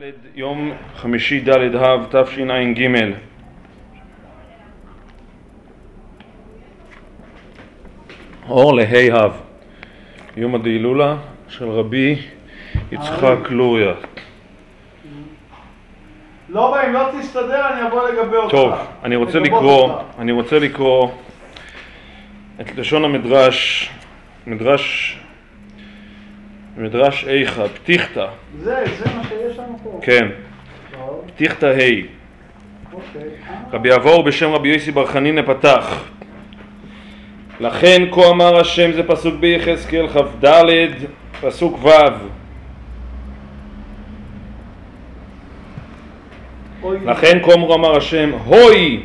ד' יום חמישי ד' אב תשע"ג אור לה' אב יום הדהילולה של רבי יצחק לוריה לא אם לא תסתדר אני אבוא לגבי אותך. טוב, אני רוצה לקרוא. אני רוצה לקרוא את לשון המדרש, מדרש, מדרש איכה, פתיחתא, זה, זה מה פה. כן, פתיחתא ה'. רבי אבאו בשם רבי יוסי בר חנינא פתח. לכן כה אמר השם זה פסוק ביחזקאל כ"ד פסוק ו' לכן כה אמר השם הוי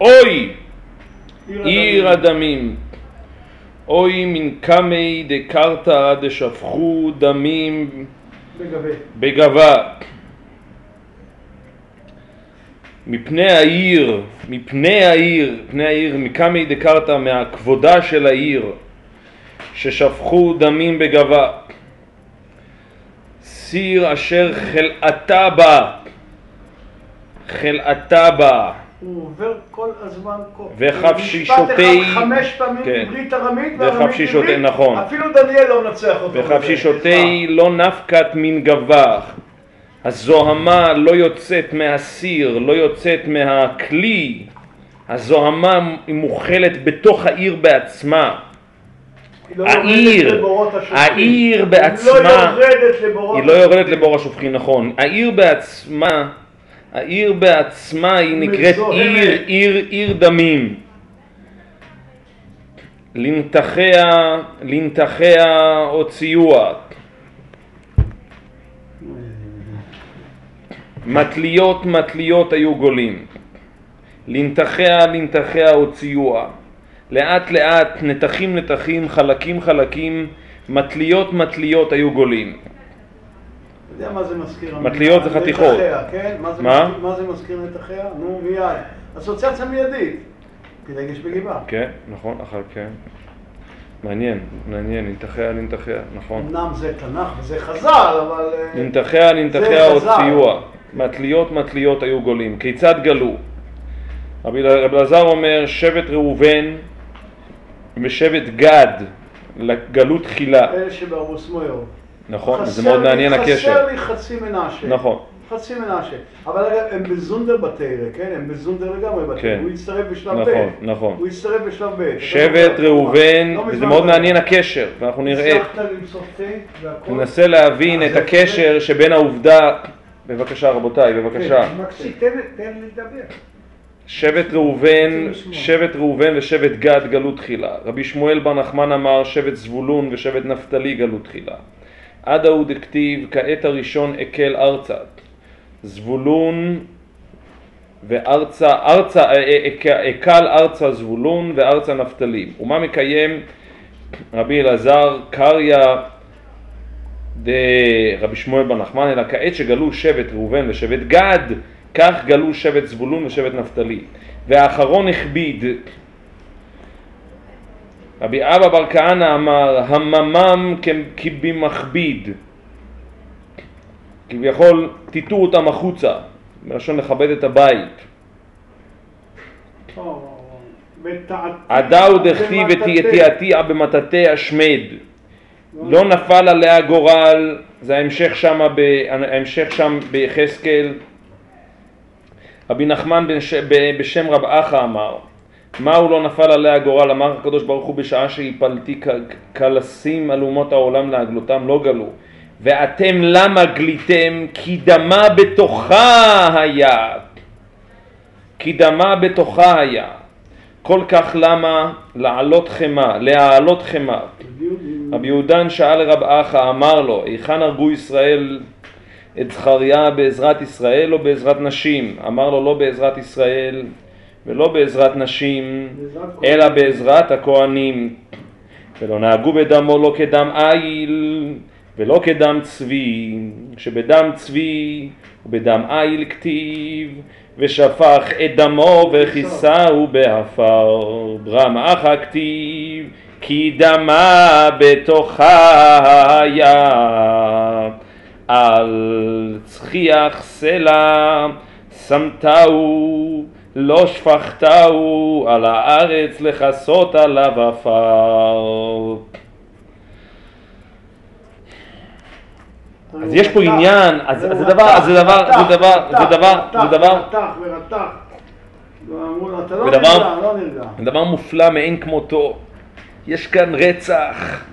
אוי עיר הדמים. אוי מן קמי דקרתא דשפכו דמים בגבה. מפני העיר, מפני העיר, פני העיר, מקמי דקרתא, מהכבודה של העיר, ששפכו דמים בגבה. סיר אשר חלאתה בה, חלאתה בה, הוא עובר כל הזמן כל... וחפשישותי- משפט אחד חמש פעמים כן. ארמית וחפשישותי- עברית. נכון. אפילו דניאל לא מנצח אותו. וחפשישותי לא נפקת מן גבה. הזוהמה לא יוצאת מהסיר, לא יוצאת מהכלי. הזוהמה היא מוכלת בתוך העיר בעצמה. לא העיר. העיר בעצמה, לא היא לא יורדת. לבור השופכין, נכון. העיר בעצמה, העיר בעצמה היא נקראת. עיר, עיר, עיר דמים. לנתחיה, לנתחיה הוציאוה. מטליות מטליות היו גולים, לנתחיה לנתחיה הוציאוה, לאט לאט נתחים נתחים חלקים חלקים מטליות מטליות היו גולים. אתה יודע מה זה מזכיר? מטליות זה חתיכות. כן? מה זה מה? מזכיר- מה זה מזכיר נתחיה? נו, מיד. אסוציאציה מיידית. פילגש בגבעה. כן, נכון, אחר כן. מעניין, מעניין, לנתחיה לנתחיה, נכון. אמנם זה תנ"ך וזה חז"ל, אבל... אה, לנתחיה לנתחיה זה חז"ל. הוציאוה, מטליות מטליות היו גולים. כיצד גלו? רבי אלעזר אומר שבט ראובן ושבט גד גלו תחילה. אלה שבעמוס מויר. נכון, זה מאוד מעניין הקשר. חסר לי חצי מנשה. נכון. חצי מנשה. אבל אגב, הם בזונדר בתרא, כן? הם בזונדר לגמרי בתרא. כן. הוא הצטרף בשלב ב'. נכון, נכון. הוא הצטרף בשלב ב'. שבט ראובן, לא וזה מאוד לא מעניין. הקשר, ואנחנו נראה, הצלחת למצוא תה והכל? ננסה להבין את הקשר שבין העובדה, בבקשה רבותיי, בבקשה, כן, תן לדבר. שבט ראובן, שבט ראובן ושבט גד גלו תחילה. רבי שמואל בר נחמן אמר שבט זבולון ושבט נפתלי גלו תחילה. עד ההוא דכתיב כעת הראשון אקל ארצה. זבולון וארצה, ארצה, אה, אה, אק- אקל ארצה זבולון וארצה נפתלי. ומה מקיים רבי אלעזר קריא דרבי שמואל בר נחמן, אלא כעת שגלו שבט ראובן ושבט גד, כך גלו שבט זבולון ושבט נפתלי. והאחרון הכביד. רבי אבא בר כהנא אמר, הממם כי במכביד. כביכול, טיטו אותם החוצה, מלשון לכבד את הבית. עדאו דכתיב ותיעתיע במטאטא השמד. לא נפל עליה גורל, זה ההמשך שם, ב- ההמשך שם ביחזקאל. רבי נחמן בשם רב אחא אמר, מהו לא נפל עליה גורל, אמר הקדוש ברוך הוא בשעה שהפלתי כלסים על אומות העולם להגלותם, לא גלו. ואתם למה גליתם? כי דמה בתוכה היה. כי דמה בתוכה היה. כל כך למה לעלות חמה, להעלות חמה. רבי יהודן שאל לרב אחא, אמר לו, היכן הרגו ישראל את זכריה בעזרת ישראל או בעזרת נשים? אמר לו, לא בעזרת ישראל ולא בעזרת נשים, אלא בעזרת הכהנים. ולא נהגו בדמו לא כדם איל ולא כדם צבי, שבדם צבי ובדם איל כתיב, ושפך את דמו וכיסהו בעפר, ברם אחא כתיב, כי דמה בתוכה היה. על צחיח סלע שמתהו, לא שפכתהו על הארץ לכסות עליו עפר. אז יש פה עניין, אז זה דבר, זה דבר, זה דבר, זה דבר, זה דבר, נרגע, לא נרגע. דבר מופלא מאין כמותו. יש כאן רצח,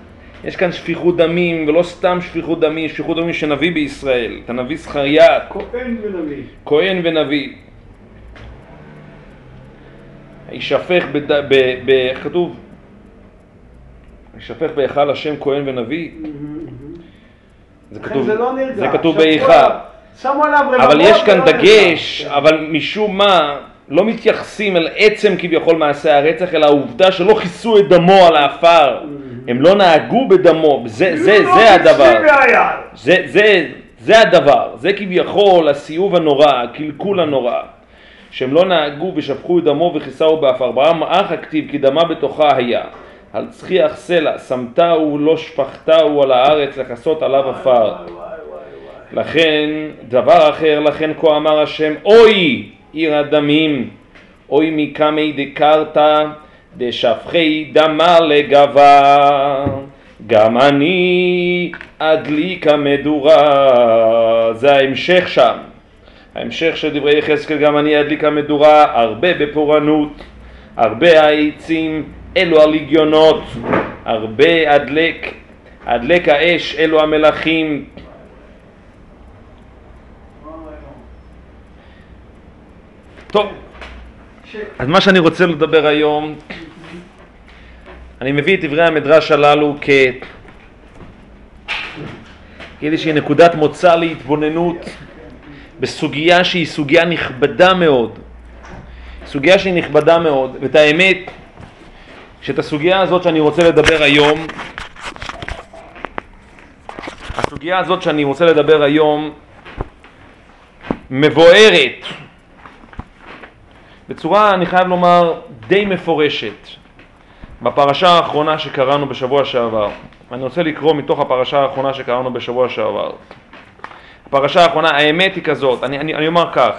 יש כאן שפיכות דמים, ולא סתם שפיכות דמים, שפיכות דמים של נביא בישראל, את הנביא זכריה, כהן ונביא. כהן ונביא. יישפך, בד... ב... ב... כתוב? יישפך בהיכל השם כהן ונביא. זה כתוב, זה לא. זה כתוב בהיכל. אבל יש כאן נרגע. דגש, כן. אבל משום מה לא מתייחסים אל עצם כביכול מעשה הרצח, אלא העובדה שלא כיסו את דמו על העפר. הם לא נהגו בדמו, זה, זה, כאילו זה הדבר. זה, זה הדבר, זה כביכול הסיאוב הנורא, הקלקול הנורא. שהם לא נהגו ושפכו את דמו וכיסהו באפר. ברם אח הכתיב כי דמה בתוכה היה. על צחיח סלע שמתהו, לא שפכתהו על הארץ לכסות עליו עפר. לכן דבר אחר, לכן כה אמר השם, אוי עיר הדמים, אוי מקמי דקרתא דשפכי דמה לגבה, גם אני אדליק המדורה, זה ההמשך שם, ההמשך של דברי יחזקאל, גם אני אדליק המדורה, הרבה בפורענות, הרבה העצים, אלו הלגיונות, הרבה אדלק, אדלק האש, אלו המלכים, טוב, אז מה שאני רוצה לדבר היום, אני מביא את דברי המדרש הללו כ... כאיזושהי נקודת מוצא להתבוננות בסוגיה שהיא סוגיה נכבדה מאוד. סוגיה שהיא נכבדה מאוד, ואת האמת, שאת הסוגיה הזאת שאני רוצה לדבר היום, הסוגיה הזאת שאני רוצה לדבר היום מבוארת בצורה, אני חייב לומר, די מפורשת בפרשה האחרונה שקראנו בשבוע שעבר. אני רוצה לקרוא מתוך הפרשה האחרונה שקראנו בשבוע שעבר. הפרשה האחרונה, האמת היא כזאת, אני, אני, אני אומר כך,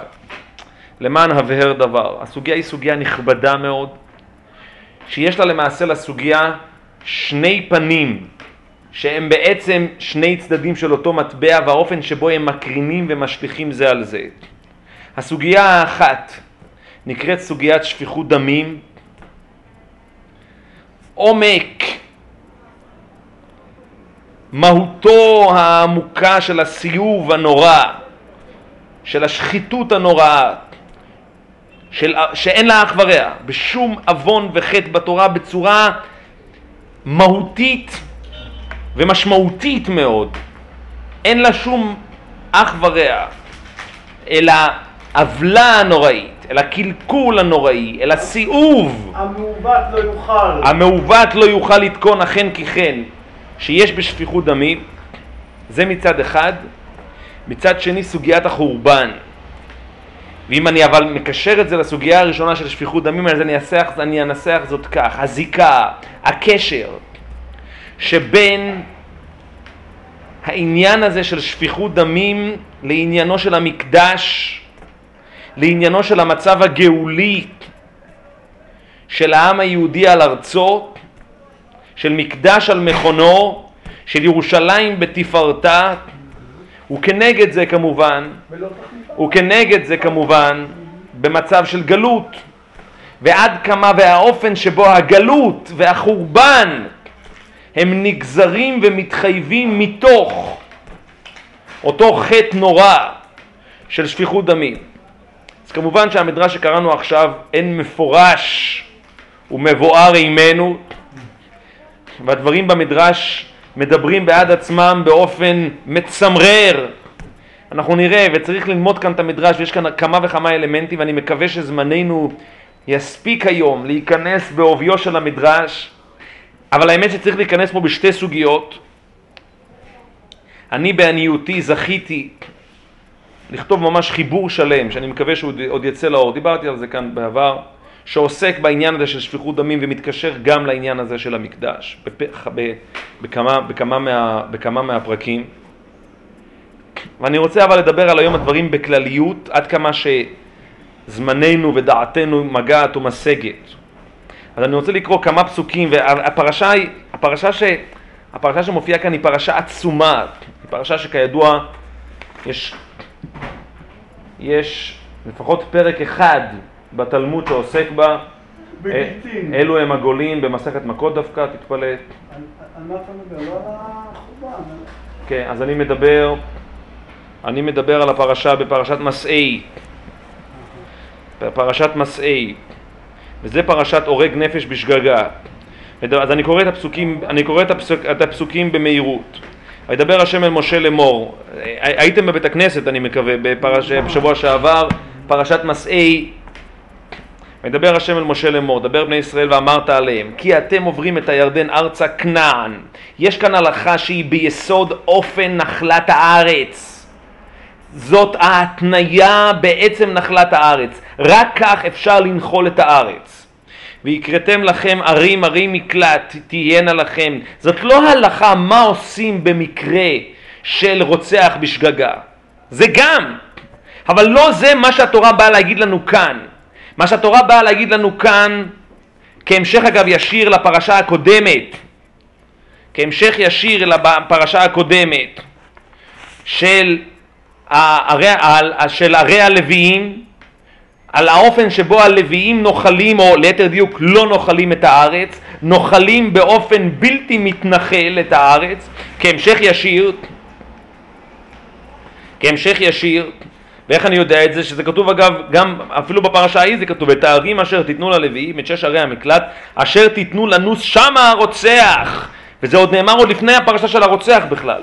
למען הבהר דבר, הסוגיה היא סוגיה נכבדה מאוד, שיש לה למעשה לסוגיה שני פנים, שהם בעצם שני צדדים של אותו מטבע והאופן שבו הם מקרינים ומשליכים זה על זה. הסוגיה האחת נקראת סוגיית שפיכות דמים, עומק מהותו העמוקה של הסיוב הנורא, של השחיתות הנוראה, של, שאין לה אח ורע, בשום עוון וחטא בתורה בצורה מהותית ומשמעותית מאוד. אין לה שום אח ורע, אלא עוולה הנוראית, אל הקלקול הנוראי, אל הסיאוב המעוות לא יוכל. המעוות לא יוכל לתקון אכן כי כן, שיש בשפיכות דמים, זה מצד אחד, מצד שני סוגיית החורבן. ואם אני אבל מקשר את זה לסוגיה הראשונה של שפיכות דמים, אז אני אנסח, אני אנסח זאת כך, הזיקה, הקשר שבין העניין הזה של שפיכות דמים לעניינו של המקדש, לעניינו של המצב הגאולי של העם היהודי על ארצו, של מקדש על מכונו, של ירושלים בתפארתה, וכנגד זה כמובן. וכנגד זה כמובן במצב של גלות, ועד כמה והאופן שבו הגלות והחורבן הם נגזרים ומתחייבים מתוך אותו חטא נורא של שפיכות דמים. אז כמובן שהמדרש שקראנו עכשיו אין מפורש ומבואר עימנו, והדברים במדרש מדברים בעד עצמם באופן מצמרר. אנחנו נראה, וצריך ללמוד כאן את המדרש, ויש כאן כמה וכמה אלמנטים, ואני מקווה שזמננו יספיק היום להיכנס בעוביו של המדרש, אבל האמת שצריך להיכנס פה בשתי סוגיות. אני בעניותי זכיתי לכתוב ממש חיבור שלם, שאני מקווה שהוא עוד יצא לאור, דיברתי על זה כאן בעבר, שעוסק בעניין הזה של שפיכות דמים ומתקשר גם לעניין הזה של המקדש, בפ... בכמה, בכמה, מה... בכמה מהפרקים. ואני רוצה אבל לדבר על היום הדברים בכלליות, עד כמה שזמננו ודעתנו מגעת ומשגת. אז אני רוצה לקרוא כמה פסוקים, והפרשה היא, הפרשה, ש, הפרשה שמופיעה כאן היא פרשה עצומה, היא פרשה שכידוע יש, יש לפחות פרק אחד בתלמוד שעוסק בה, בגיטין. אלו הם הגולים במסכת מכות דווקא, תתפלא. על מה אתה מדבר? לא על החורבן. כן, אז אני מדבר, אני מדבר על הפרשה בפרשת מסעי, בפרשת מסעי, וזה פרשת הורג נפש בשגגה. אז אני קורא את הפסוקים, אני קורא את, הפסוק, את הפסוקים במהירות. וידבר השם אל משה לאמור, הייתם בבית הכנסת אני מקווה בפרש, בשבוע שעבר, פרשת מסעי, וידבר השם אל משה לאמור, דבר בני ישראל ואמרת עליהם, כי אתם עוברים את הירדן ארצה כנען. יש כאן הלכה שהיא ביסוד אופן נחלת הארץ. זאת ההתניה בעצם נחלת הארץ. רק כך אפשר לנחול את הארץ. ויקראתם לכם ערים ערים מקלט תהיינה לכם. זאת לא הלכה מה עושים במקרה של רוצח בשגגה. זה גם, אבל לא זה מה שהתורה באה להגיד לנו כאן. מה שהתורה באה להגיד לנו כאן, כהמשך אגב ישיר לפרשה הקודמת, כהמשך ישיר לפרשה הקודמת של ערי, של ערי הלוויים, על האופן שבו הלוויים נוחלים, או ליתר דיוק לא נוחלים את הארץ, נוחלים באופן בלתי מתנחל את הארץ, כהמשך ישיר, כהמשך ישיר, ואיך אני יודע את זה? שזה כתוב אגב, גם אפילו בפרשה ההיא זה כתוב, את הערים אשר תיתנו ללוויים, את שש ערי המקלט, אשר תיתנו לנוס שמה הרוצח, וזה עוד נאמר עוד לפני הפרשה של הרוצח בכלל.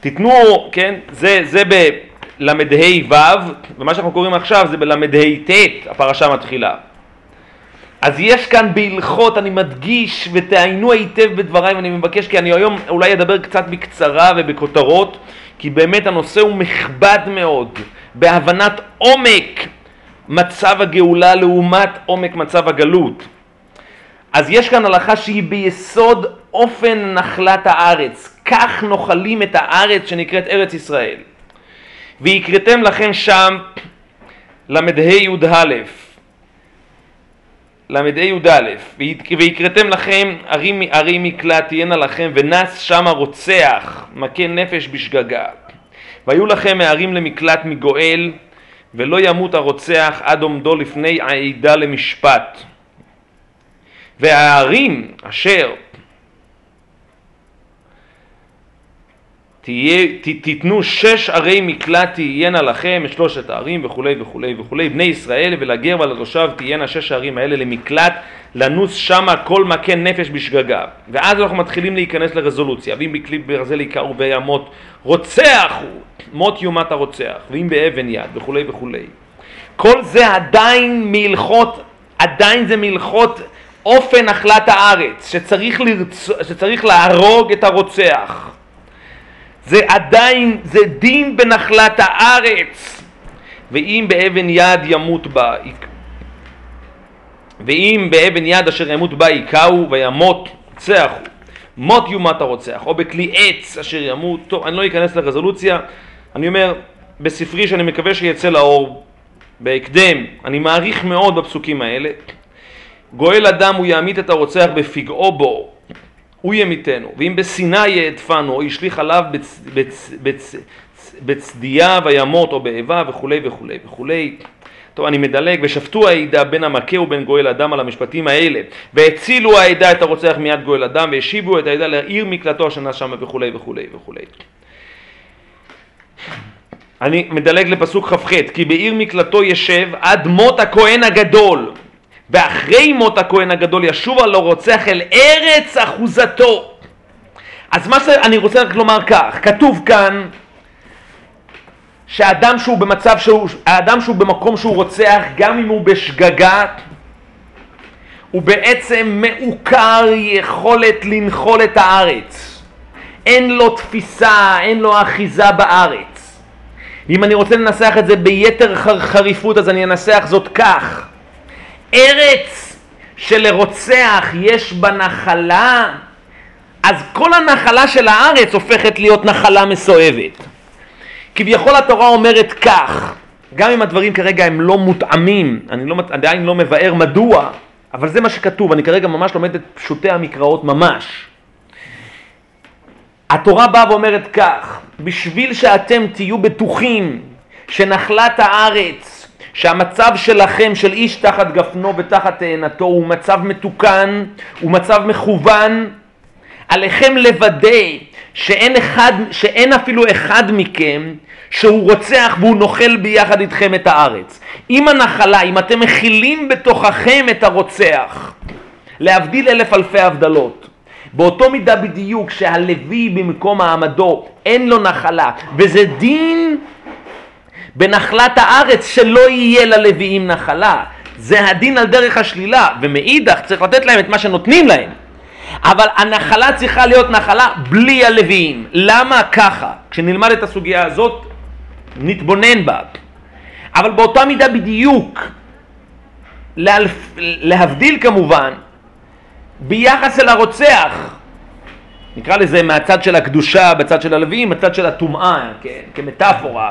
תיתנו, כן, זה, זה בל"ה ו', ומה שאנחנו קוראים עכשיו זה בל"ה ט', הפרשה מתחילה. אז יש כאן בהלכות, אני מדגיש ותעיינו היטב בדבריי ואני מבקש כי אני היום אולי אדבר קצת בקצרה ובכותרות כי באמת הנושא הוא מכבד מאוד בהבנת עומק מצב הגאולה לעומת עומק מצב הגלות. אז יש כאן הלכה שהיא ביסוד אופן נחלת הארץ, כך נוחלים את הארץ שנקראת ארץ ישראל. ויקראתם לכם שם ל"ה י"א ל"ה י"א ויקראתם לכם ערים, ערים מקלט תהיינה לכם ונס שמה רוצח מכה נפש בשגגה. והיו לכם הערים למקלט מגואל ולא ימות הרוצח עד עומדו לפני העדה למשפט. והערים אשר תיתנו שש ערי מקלט תהיינה לכם את שלושת הערים וכולי וכולי וכולי. בני ישראל ולגר ולתושב תהיינה שש הערים האלה למקלט לנוס שמה כל מכה נפש בשגגה ואז אנחנו מתחילים להיכנס לרזולוציה. ואם בכלי ברזל יקראו וימות רוצח הוא מות יומת הרוצח. ואם באבן יד וכולי וכולי. כל זה עדיין מהלכות עדיין זה מהלכות אופן נחלת הארץ שצריך, לרצ... שצריך להרוג את הרוצח זה עדיין, זה דין בנחלת הארץ. ואם באבן יד ימות בה ואם באבן יד אשר ימות בה יכהו וימות רוצח הוא. מות יומת הרוצח או בכלי עץ אשר ימות. טוב אני לא אכנס לרזולוציה. אני אומר בספרי שאני מקווה שיצא לאור בהקדם אני מעריך מאוד בפסוקים האלה. גואל אדם הוא יעמית את הרוצח בפגעו בו הוא ימיתנו, ואם בסיני יעדפנו, או ישליך עליו בצ, בצ, בצ, בצדיה וימות, או באיבה וכולי וכולי וכולי. טוב, אני מדלג, ושפטו העדה בין המכה ובין גואל אדם על המשפטים האלה, והצילו העדה את הרוצח מיד גואל אדם, והשיבו את העדה לעיר מקלטו השנה שמה וכולי וכולי וכולי. אני מדלג לפסוק כ"ח, כי בעיר מקלטו ישב עד מות הכהן הגדול, ואחרי מות הכהן הגדול ישוב על הרוצח אל ארץ אחוזתו. אז מה שאני רוצה רק לומר כך, כתוב כאן שאדם שהוא במצב שהוא, האדם שהוא במקום שהוא רוצח, גם אם הוא בשגגה, הוא בעצם מעוקר יכולת לנחול את הארץ. אין לו תפיסה, אין לו אחיזה בארץ. אם אני רוצה לנסח את זה ביתר חריפות, אז אני אנסח זאת כך. ארץ שלרוצח יש בה נחלה, אז כל הנחלה של הארץ הופכת להיות נחלה מסואבת. כביכול התורה אומרת כך, גם אם הדברים כרגע הם לא מותאמים, אני לא, עדיין לא מבאר מדוע, אבל זה מה שכתוב, אני כרגע ממש לומד את פשוטי המקראות ממש. התורה באה ואומרת כך, בשביל שאתם תהיו בטוחים שנחלת הארץ, שהמצב שלכם, של איש תחת גפנו ותחת תאנתו, הוא מצב מתוקן, הוא מצב מכוון, עליכם לוודא שאין, אחד, שאין אפילו אחד מכם שהוא רוצח והוא נוכל ביחד איתכם את הארץ. אם הנחלה, אם אתם מכילים בתוככם את הרוצח, להבדיל אלף אלפי הבדלות, באותו מידה בדיוק שהלוי במקום מעמדו אין לו נחלה, וזה דין בנחלת הארץ שלא יהיה ללוויים נחלה. זה הדין על דרך השלילה, ומאידך צריך לתת להם את מה שנותנים להם. אבל הנחלה צריכה להיות נחלה בלי הלוויים. למה ככה? כשנלמד את הסוגיה הזאת, נתבונן בה. אבל באותה מידה בדיוק, להלפ... להבדיל כמובן, ביחס אל הרוצח, נקרא לזה מהצד של הקדושה, בצד של הלווים, בצד של הטומאה, כן, כמטאפורה,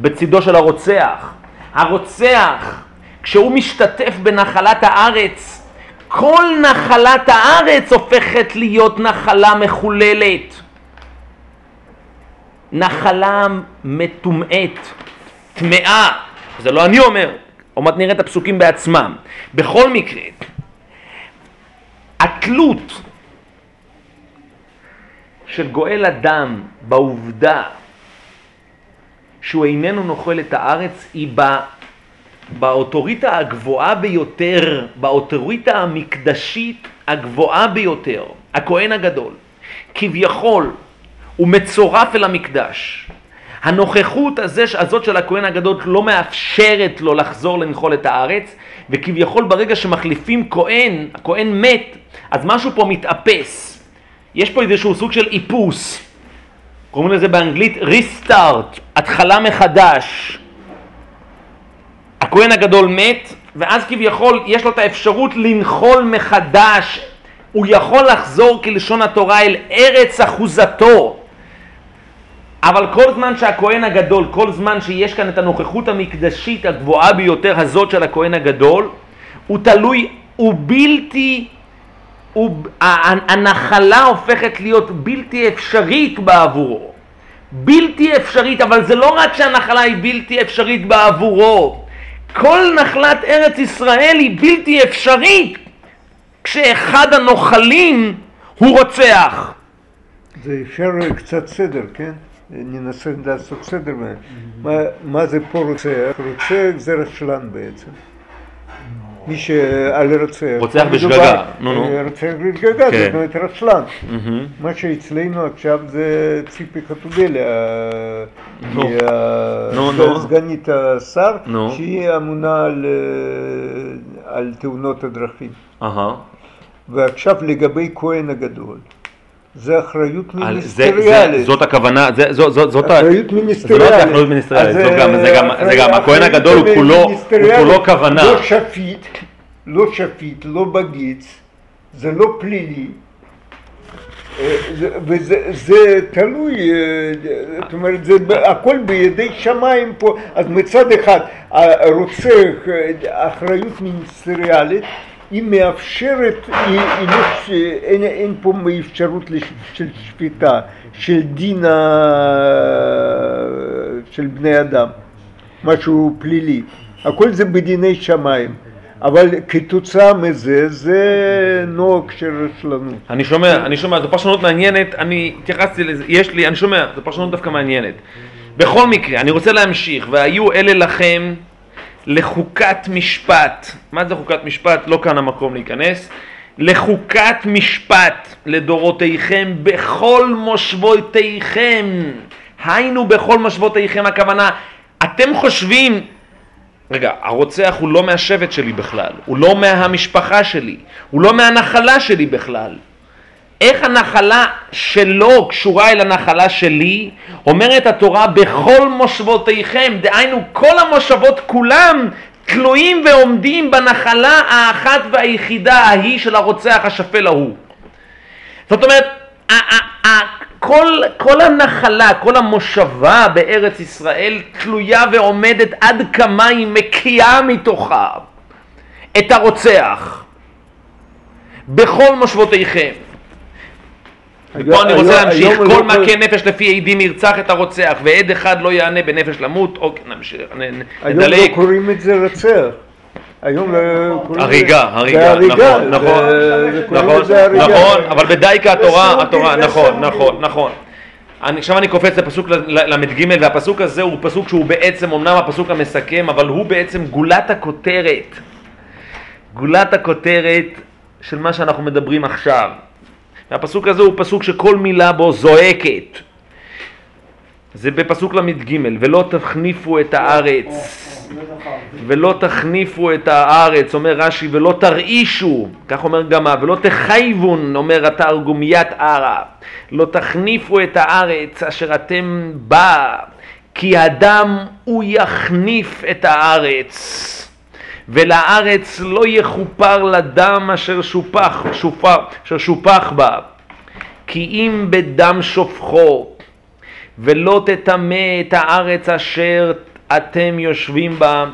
בצידו של הרוצח. הרוצח, כשהוא משתתף בנחלת הארץ, כל נחלת הארץ הופכת להיות נחלה מחוללת. נחלה מטומאת, טמאה, זה לא אני אומר, עוד מעט נראה את הפסוקים בעצמם. בכל מקרה, התלות של גואל אדם בעובדה שהוא איננו נוכל את הארץ היא בא, באוטוריטה הגבוהה ביותר, באוטוריטה המקדשית הגבוהה ביותר, הכהן הגדול, כביכול הוא מצורף אל המקדש. הנוכחות הזה, הזאת של הכהן הגדול לא מאפשרת לו לחזור לנחול את הארץ, וכביכול ברגע שמחליפים כהן, הכהן מת, אז משהו פה מתאפס. יש פה איזשהו סוג של איפוס. קוראים לזה באנגלית ריסטארט, התחלה מחדש. הכהן הגדול מת, ואז כביכול יש לו את האפשרות לנחול מחדש. הוא יכול לחזור כלשון התורה אל ארץ אחוזתו. אבל כל זמן שהכהן הגדול, כל זמן שיש כאן את הנוכחות המקדשית הגבוהה ביותר הזאת של הכהן הגדול, הוא תלוי, הוא בלתי, הנחלה הופכת להיות בלתי אפשרית בעבורו. בלתי אפשרית, אבל זה לא רק שהנחלה היא בלתי אפשרית בעבורו. כל נחלת ארץ ישראל היא בלתי אפשרית כשאחד הנוחלים הוא רוצח. זה אפשר קצת סדר, כן? ננסה לעשות סדר. מה, מה זה פה רוצח? רוצח זה רשלן בעצם. מי שעל רוצח. רוצח בשגגה, נו נו. רוצח בשגגה, כן. זאת אומרת רשלן. מהמם. מה שאצלנו עכשיו זה ציפי חוטובלי. סגנית השר. שהיא אמונה על, אה, תאונות הדרכים. ועכשיו לגבי כהן הגדול, זה אחריות זה- זה- מיניסטריאלית. זאת הכוונה, זה- זו- זאת ה- אחריות זה לא מיניסטריאלית. אחריות מיניסטריאלית, זאת גם- זה גם- זה גם הכהן הגדול הוא כולו- הוא מיניסטריאלית, כולו כוונה. לא שפיט, לא שפיט, לא בגיץ, זה לא פלילי. אה, זה- וזה זה תלוי, אה, זאת אומרת, זה הכל בידי שמיים פה, אז מצד אחד הרוצח, אה, אחריות מיניסטריאלית, היא מאפשרת, היא, היא לא, אין, אין פה אפשרות לש, של שפיטה, של דין של בני אדם, משהו פלילי, הכל זה בדיני שמיים, אבל כתוצאה מזה זה נוהג של רשלנות. אני שומע, אני שומע, זו פרשנות מעניינת, אני התייחסתי לזה, יש לי, אני שומע, זו פרשנות דווקא מעניינת. בכל מקרה, אני רוצה להמשיך, והיו אלה לכם לחוקת משפט. מה זה חוקת משפט? לא כאן המקום להיכנס. לחוקת משפט לדורותיכם בכל מושבותיכם. היינו בכל מושבותיכם הכוונה, אתם חושבים רגע, הרוצח הוא לא מהשבט שלי בכלל, הוא לא מהמשפחה שלי, הוא לא מהנחלה שלי בכלל. איך הנחלה שלו קשורה אל הנחלה שלי? אומרת התורה בכל מושבותיכם, דהיינו כל המושבות כולם תלויים ועומדים בנחלה האחת והיחידה ההיא של הרוצח השפל ההוא. זאת אומרת, כל, כל הנחלה, כל המושבה בארץ ישראל תלויה ועומדת עד כמה היא מקיאה מתוכה את הרוצח בכל מושבותיכם. ופה אני רוצה להמשיך, כל לא מכה נפש לפי עדים ירצח את הרוצח ועד אחד לא יענה בנפש למות, אוקיי, נמשיך, נ- נ- היום נדלג. לא קוראים את זה רצח. היום לא קוראים הריגה, הריגה, נכון, נכון, נכון. נכון, אבל בדייקה התורה, התורה, נכון. נכון, נכון. אני, עכשיו אני קופץ לפסוק ל"ג, והפסוק הזה הוא פסוק שהוא בעצם, אמנם הפסוק המסכם, אבל הוא בעצם גולת הכותרת. גולת הכותרת של מה שאנחנו מדברים עכשיו. והפסוק הזה הוא פסוק שכל מילה בו זועקת. זה בפסוק ל"ג, ולא תחניפו את הארץ. לא. ולא תחניפו את הארץ, אומר רש"י, ולא תרעישו, כך אומר גמא, ולא תחייבון, אומר התרגומיית ערה, לא תחניפו את הארץ אשר אתם בה, כי הדם הוא יחניף את הארץ, ולארץ לא יכופר לדם אשר שופח, שופח, אשר שופח בה, כי אם בדם שופכו, ולא תטמא את הארץ אשר אתם יושבים בה,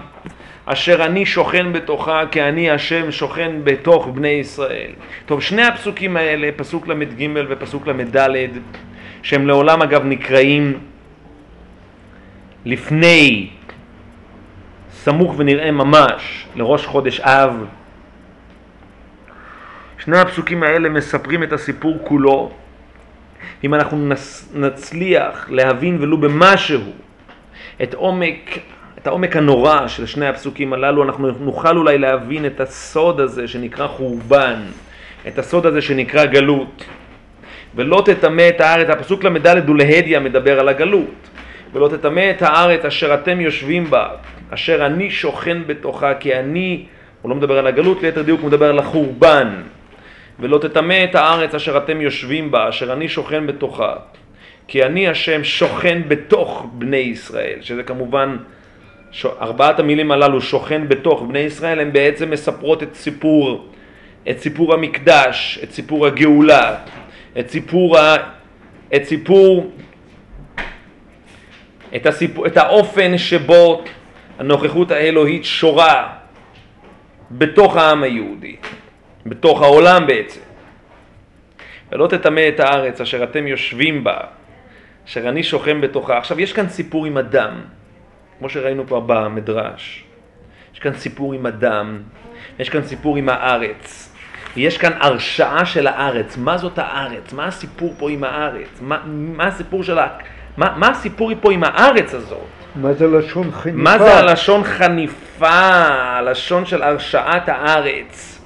אשר אני שוכן בתוכה, כי אני השם שוכן בתוך בני ישראל. טוב, שני הפסוקים האלה, פסוק ל"ג ופסוק ל"ד, שהם לעולם אגב נקראים לפני, סמוך ונראה ממש, לראש חודש אב. שני הפסוקים האלה מספרים את הסיפור כולו, אם אנחנו נצליח להבין ולו במשהו את עומק, את העומק הנורא של שני הפסוקים הללו, אנחנו נוכל אולי להבין את הסוד הזה שנקרא חורבן, את הסוד הזה שנקרא גלות. ולא תטמא את הארץ, הפסוק ל"ד הוא להדיא מדבר על הגלות. ולא תטמא את הארץ אשר אתם יושבים בה, אשר אני שוכן בתוכה, כי אני, הוא לא מדבר על הגלות, ליתר דיוק הוא מדבר על החורבן. ולא תטמא את הארץ אשר אתם יושבים בה, אשר אני שוכן בתוכה. כי אני השם שוכן בתוך בני ישראל, שזה כמובן, ש... ארבעת המילים הללו, שוכן בתוך בני ישראל, הן בעצם מספרות את סיפור, את סיפור המקדש, את סיפור הגאולה, את סיפור, ה... את סיפור, את, הסיפור, את האופן שבו הנוכחות האלוהית שורה בתוך העם היהודי. בתוך העולם בעצם. ולא תטמא את הארץ אשר אתם יושבים בה, אשר אני שוכן בתוכה. עכשיו, יש כאן סיפור עם אדם, כמו שראינו כבר במדרש. יש כאן סיפור עם אדם, יש כאן סיפור עם הארץ. ויש כאן הרשעה של הארץ. מה זאת הארץ? מה הסיפור פה עם הארץ? מה, מה הסיפור של ה... מה, מה הסיפור פה עם הארץ הזאת? מה זה לשון חניפה? מה זה הלשון חניפה, הלשון של הרשעת הארץ?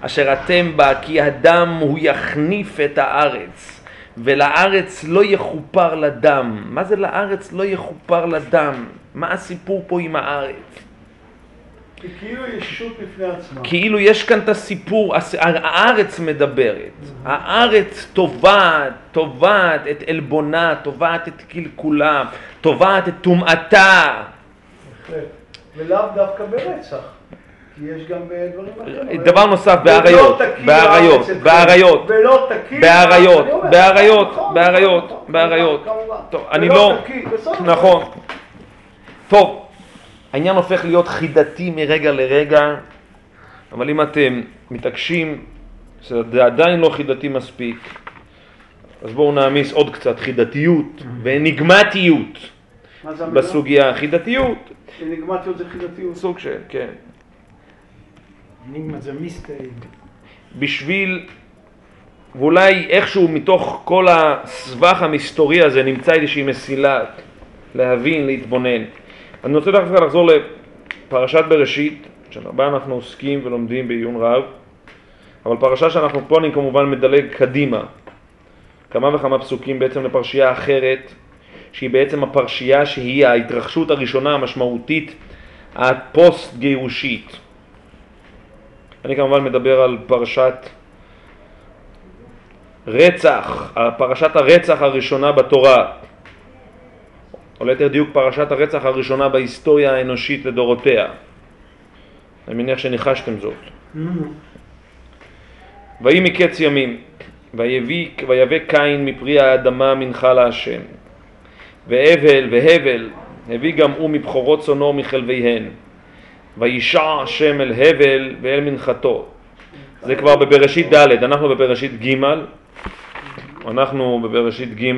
אשר אתם בה, כי הדם הוא יחניף את הארץ, ולארץ לא יכופר לדם. מה זה לארץ לא יכופר לדם? מה הסיפור פה עם הארץ? כי כאילו ישות בפני עצמה. כאילו יש כאן את הסיפור, הס- הארץ מדברת, הארץ תובעת, תובעת את עלבונה, תובעת את קלקולה, תובעת את טומאתה. ולאו דווקא ברצח. כי יש גם בדברים אחרים. דבר נוסף, באריות, באריות. באריות. באריות, באריות, נכון, באריות, נכון, באריות. טוב, אני לא... נכון. טוב, העניין הופך להיות חידתי מרגע לרגע, אבל אם אתם מתעקשים שזה עדיין לא חידתי מספיק, אז בואו נעמיס עוד קצת חידתיות ואניגמטיות זה? בסוגיה. חידתיות, אניגמטיות זה חידתיות. סוג של, כן. אניגמה זה מיסטרי. בשביל, ואולי איכשהו מתוך כל הסבך המסתורי הזה נמצא איזושהי מסילה להבין, להתבונן. אני רוצה דווקא לחזור לפרשת בראשית, שבה אנחנו עוסקים ולומדים בעיון רב, אבל פרשה שאנחנו פה אני כמובן מדלג קדימה, כמה וכמה פסוקים בעצם לפרשייה אחרת, שהיא בעצם הפרשייה שהיא ההתרחשות הראשונה המשמעותית הפוסט גירושית. אני כמובן מדבר על פרשת רצח, פרשת הרצח הראשונה בתורה, או ליתר דיוק פרשת הרצח הראשונה בהיסטוריה האנושית לדורותיה. אני מניח שניחשתם זאת. ויהי מקץ ימים, ויבא קין מפרי האדמה מנחה להשם. והבל והבל הביא גם הוא מבכורות צונו מחלביהן. וישע השם אל הבל ואל מנחתו. זה כבר בבראשית ד', אנחנו בבראשית ג', אנחנו בבראשית ג',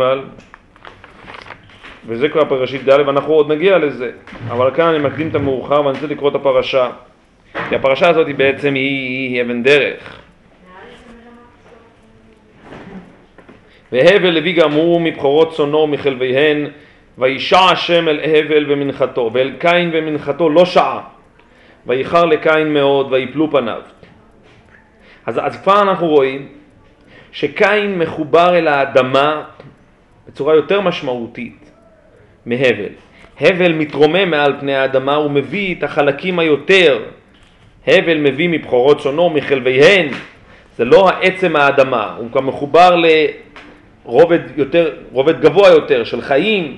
וזה כבר בראשית ד', ואנחנו עוד נגיע לזה. אבל כאן אני מקדים את המאוחר ואני רוצה לקרוא את הפרשה. כי הפרשה הזאת היא בעצם היא, היא אבן דרך. והבל הביא גם הוא מבכורות צונו ומחלביהן, וישע השם אל הבל ומנחתו, ואל קין ומנחתו לא שעה, ואיחר לקין מאוד, ויפלו פניו. אז, אז כבר אנחנו רואים שקין מחובר אל האדמה בצורה יותר משמעותית מהבל. הבל מתרומם מעל פני האדמה ומביא את החלקים היותר. הבל מביא מבכורות שונו, מחלביהן. זה לא העצם האדמה, הוא גם מחובר לרובד יותר, רובד גבוה יותר של חיים,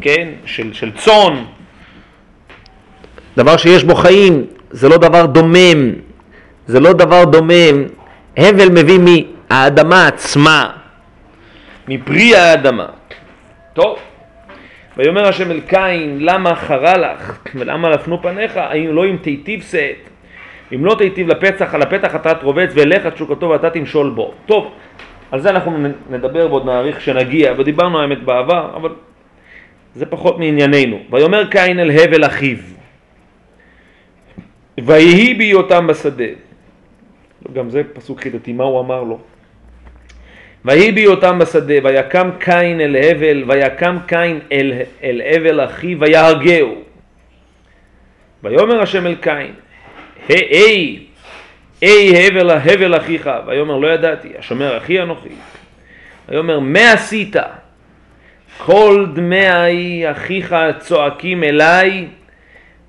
כן? של, של צאן. דבר שיש בו חיים, זה לא דבר דומם, זה לא דבר דומם. הבל מביא מהאדמה עצמה, מפרי האדמה. טוב, ויאמר השם אל קין, למה חרה לך, ולמה לפנו פניך, האם לא אם תיטיב שאת, אם לא תיטיב לפצח, על הפתח אתה תרובץ, ואליך תשוקתו ואתה תמשול בו. טוב, על זה אנחנו נדבר ועוד נאריך כשנגיע, ודיברנו האמת בעבר, אבל זה פחות מענייננו. ויאמר קין אל הבל אחיו, ויהי בהיותם בשדה. גם זה פסוק חידתי, מה הוא אמר לו? ויהי בהיותם בשדה, ויקם קין אל הבל, ויקם קין אל, אל הבל אחיו, ויהרגהו. ויאמר השם אל קין, היי, היי הבל, הבל אחיך, ויאמר לא ידעתי, השומר אחי אנוכי. ויאמר מה עשית? כל דמי אחיך צועקים אליי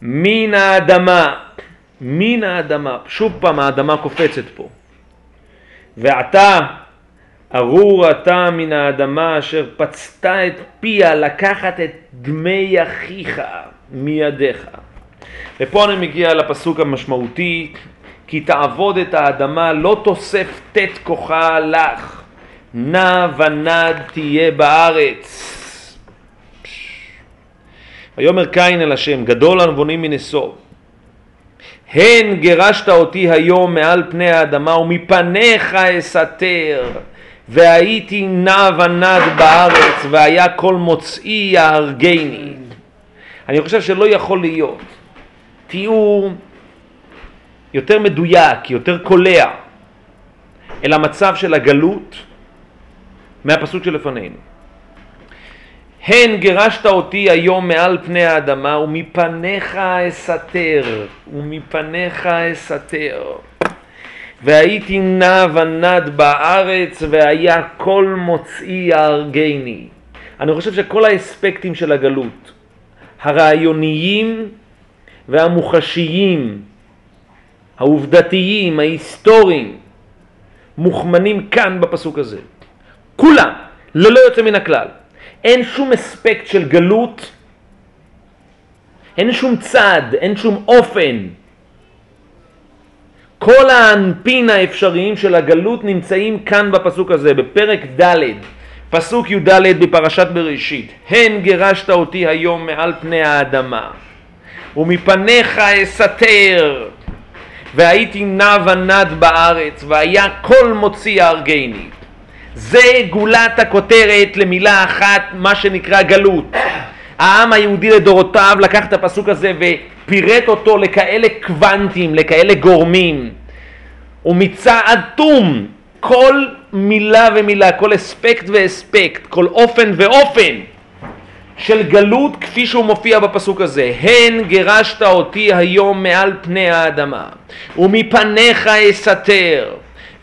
מן האדמה, מן האדמה, שוב פעם האדמה קופצת פה. ועתה ארור אתה מן האדמה אשר פצת את פיה לקחת את דמי אחיך מידיך. ופה אני מגיע לפסוק המשמעותי, כי תעבוד את האדמה לא תוסף תת כוחה לך, נע ונד תהיה בארץ. ויאמר קין אל השם, גדול הנבונים מנשוא. הן גירשת אותי היום מעל פני האדמה ומפניך אסתר. והייתי נע ונד בארץ והיה כל מוצאי יהרגני. אני חושב שלא יכול להיות תיאור יותר מדויק, יותר קולע אל המצב של הגלות מהפסוק שלפנינו. הן גירשת אותי היום מעל פני האדמה ומפניך אסתר, ומפניך אסתר. והייתי נע ונד בארץ והיה כל מוצאי יהרגני. אני חושב שכל האספקטים של הגלות, הרעיוניים והמוחשיים, העובדתיים, ההיסטוריים, מוכמנים כאן בפסוק הזה. כולם, ללא יוצא מן הכלל. אין שום אספקט של גלות, אין שום צד, אין שום אופן כל האנפין האפשריים של הגלות נמצאים כאן בפסוק הזה, בפרק ד', פסוק י"ד בפרשת בראשית. הן גירשת אותי היום מעל פני האדמה, ומפניך אסתר, והייתי נע ונד בארץ, והיה כל מוציא הרגני. זה גולת הכותרת למילה אחת, מה שנקרא גלות. העם היהודי לדורותיו לקח את הפסוק הזה ופירט אותו לכאלה קוונטים, לכאלה גורמים. ומצעד תום כל מילה ומילה, כל אספקט ואספקט, כל אופן ואופן של גלות כפי שהוא מופיע בפסוק הזה. הן גירשת אותי היום מעל פני האדמה, ומפניך אסתר,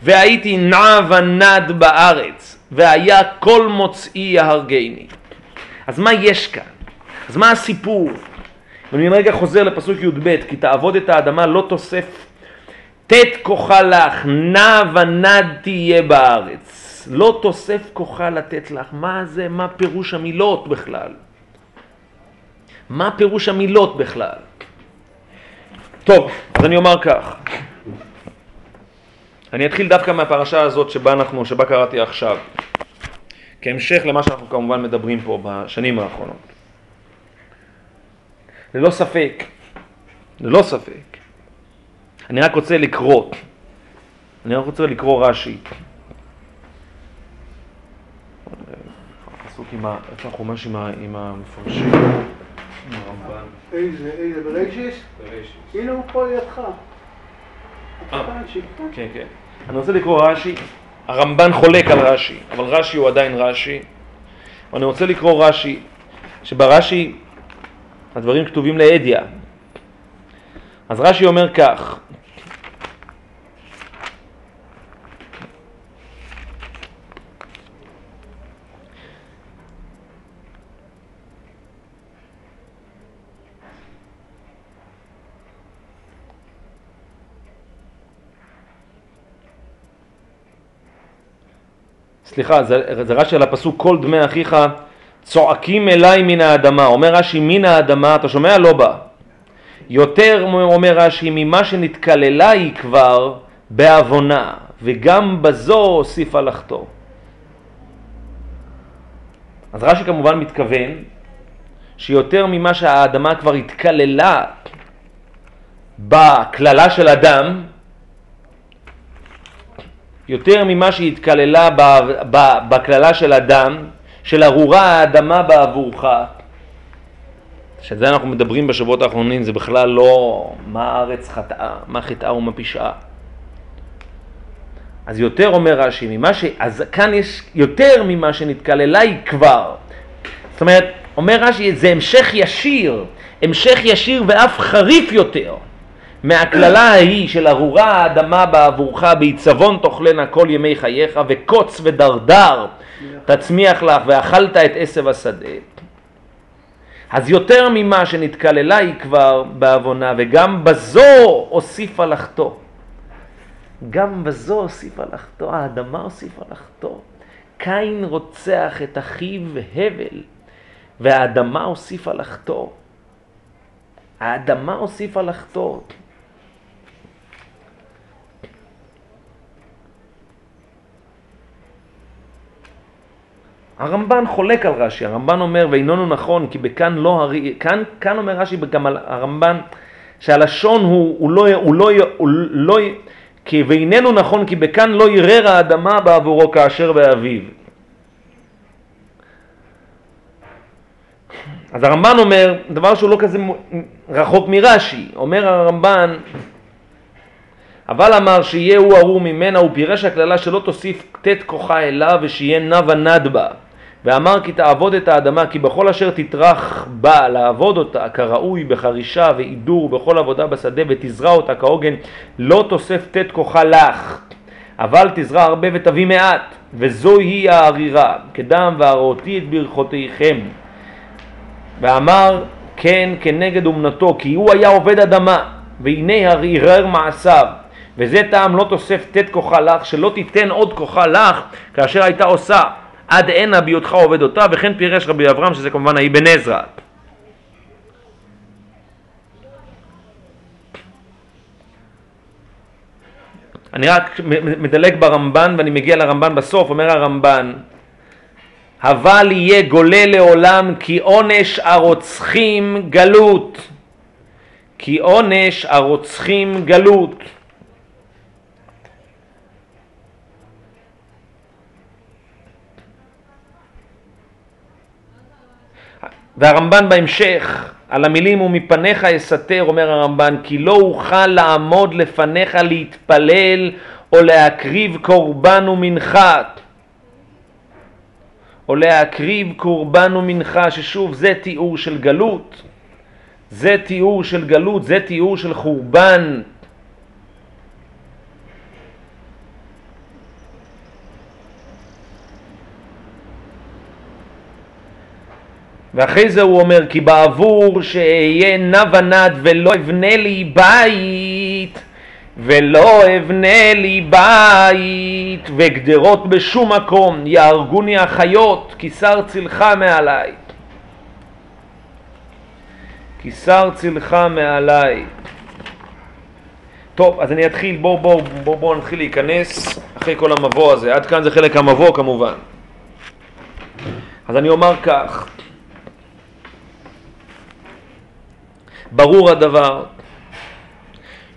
והייתי נע ונד בארץ, והיה כל מוצאי יהרגני. אז מה יש כאן? אז מה הסיפור? ואני רגע חוזר לפסוק י"ב, כי תעבוד את האדמה לא תוסף תת כוחה לך, נע ונד תהיה בארץ. לא תוסף כוחה לתת לך. מה זה, מה פירוש המילות בכלל? מה פירוש המילות בכלל? טוב, אז אני אומר כך. אני אתחיל דווקא מהפרשה הזאת שבה, אנחנו, שבה קראתי עכשיו, כהמשך למה שאנחנו כמובן מדברים פה בשנים האחרונות. ללא ספק, ללא ספק, אני רק רוצה לקרוא, אני רק רוצה לקרוא רש"י. הפסוק עם ה... איפה החומש עם המפרשים? עם הרמב"ן. איזה, איזה? בראשית. הנה הוא פה לידך. אה. כן? כן, כן. אני רוצה לקרוא רש"י, הרמב"ן חולק על רש"י, אבל רש"י הוא עדיין רש"י. ואני רוצה לקרוא רש"י, שברש"י הדברים כתובים לאדיא. אז רש"י אומר כך, סליחה, זה, זה רש"י על הפסוק כל דמי אחיך צועקים אליי מן האדמה. אומר רש"י מן האדמה, אתה שומע? לא בא. יותר אומר רש"י ממה שנתקללה היא כבר בעוונה וגם בזו הוסיפה לחטוא. אז רש"י כמובן מתכוון שיותר ממה שהאדמה כבר התקללה בקללה של אדם, יותר ממה שהיא התקללה ב- ב- בקללה של אדם, של ארורה האדמה בעבורך, שעל זה אנחנו מדברים בשבועות האחרונים, זה בכלל לא מה הארץ חטאה, מה חטאה ומה פשעה. אז יותר אומר רש"י, ממה ש... אז כאן יש יותר ממה שנתקללה היא כבר. זאת אומרת, אומר רש"י, זה המשך ישיר, המשך ישיר ואף חריף יותר מהקללה ההיא של ארורה האדמה בעבורך, בעיצבון תאכלנה כל ימי חייך, וקוץ ודרדר תצמיח לך, ואכלת את עשב השדה. אז יותר ממה שנתקללה היא כבר בעוונה, וגם בזו הוסיפה לחטוא. גם בזו הוסיפה לחטוא, האדמה הוסיפה לחטוא. קין רוצח את אחיו הבל, והאדמה הוסיפה לחטוא. האדמה הוסיפה לחטוא. הרמב"ן חולק על רש"י, הרמב"ן אומר ואיננו נכון כי בכאן לא הרי, כאן, כאן אומר רש"י גם על הרמב"ן שהלשון הוא, הוא לא, הוא לא, הוא לא, כי ואיננו נכון כי בכאן לא ירר האדמה בעבורו כאשר באביב. אז הרמב"ן אומר דבר שהוא לא כזה רחוק מרש"י, אומר הרמב"ן אבל אמר שיהיה הוא ארור ממנה ופירש הקללה שלא תוסיף תת כוחה אליו ושיהיה נע ונד בה ואמר כי תעבוד את האדמה כי בכל אשר תטרח בה לעבוד אותה כראוי בחרישה ועידור ובכל עבודה בשדה ותזרע אותה כהוגן לא תוסף תת כוחה לך. אבל תזרע הרבה ותביא מעט וזוהי הערירה כדם והראותי את ברכותיכם. ואמר כן כנגד אומנתו כי הוא היה עובד אדמה והנה ערער מעשיו. וזה טעם לא תוסף תת כוחה לך, שלא תיתן עוד כוחה לך, כאשר הייתה עושה עד הנה בהיותך עובד אותה, וכן פירש רבי אברהם, שזה כמובן האבן עזרא. אני רק מדלג ברמב"ן ואני מגיע לרמב"ן בסוף, אומר הרמב"ן אבל יהיה גולה לעולם כי עונש הרוצחים גלות כי עונש הרוצחים גלות והרמב"ן בהמשך, על המילים ומפניך אסתר, אומר הרמב"ן, כי לא אוכל לעמוד לפניך להתפלל או להקריב קורבן ומנחה. או להקריב קורבן ומנחה, ששוב זה תיאור של גלות, זה תיאור של גלות, זה תיאור של חורבן. ואחרי זה הוא אומר כי בעבור שאהיה נע ונד ולא אבנה לי בית ולא אבנה לי בית וגדרות בשום מקום יהרגוני החיות כי שר צלך מעליי כי שר צלך מעליי טוב, אז אני אתחיל, בואו בואו בואו בוא נתחיל להיכנס אחרי כל המבוא הזה. עד כאן זה חלק המבוא כמובן. אז אני אומר כך, ברור הדבר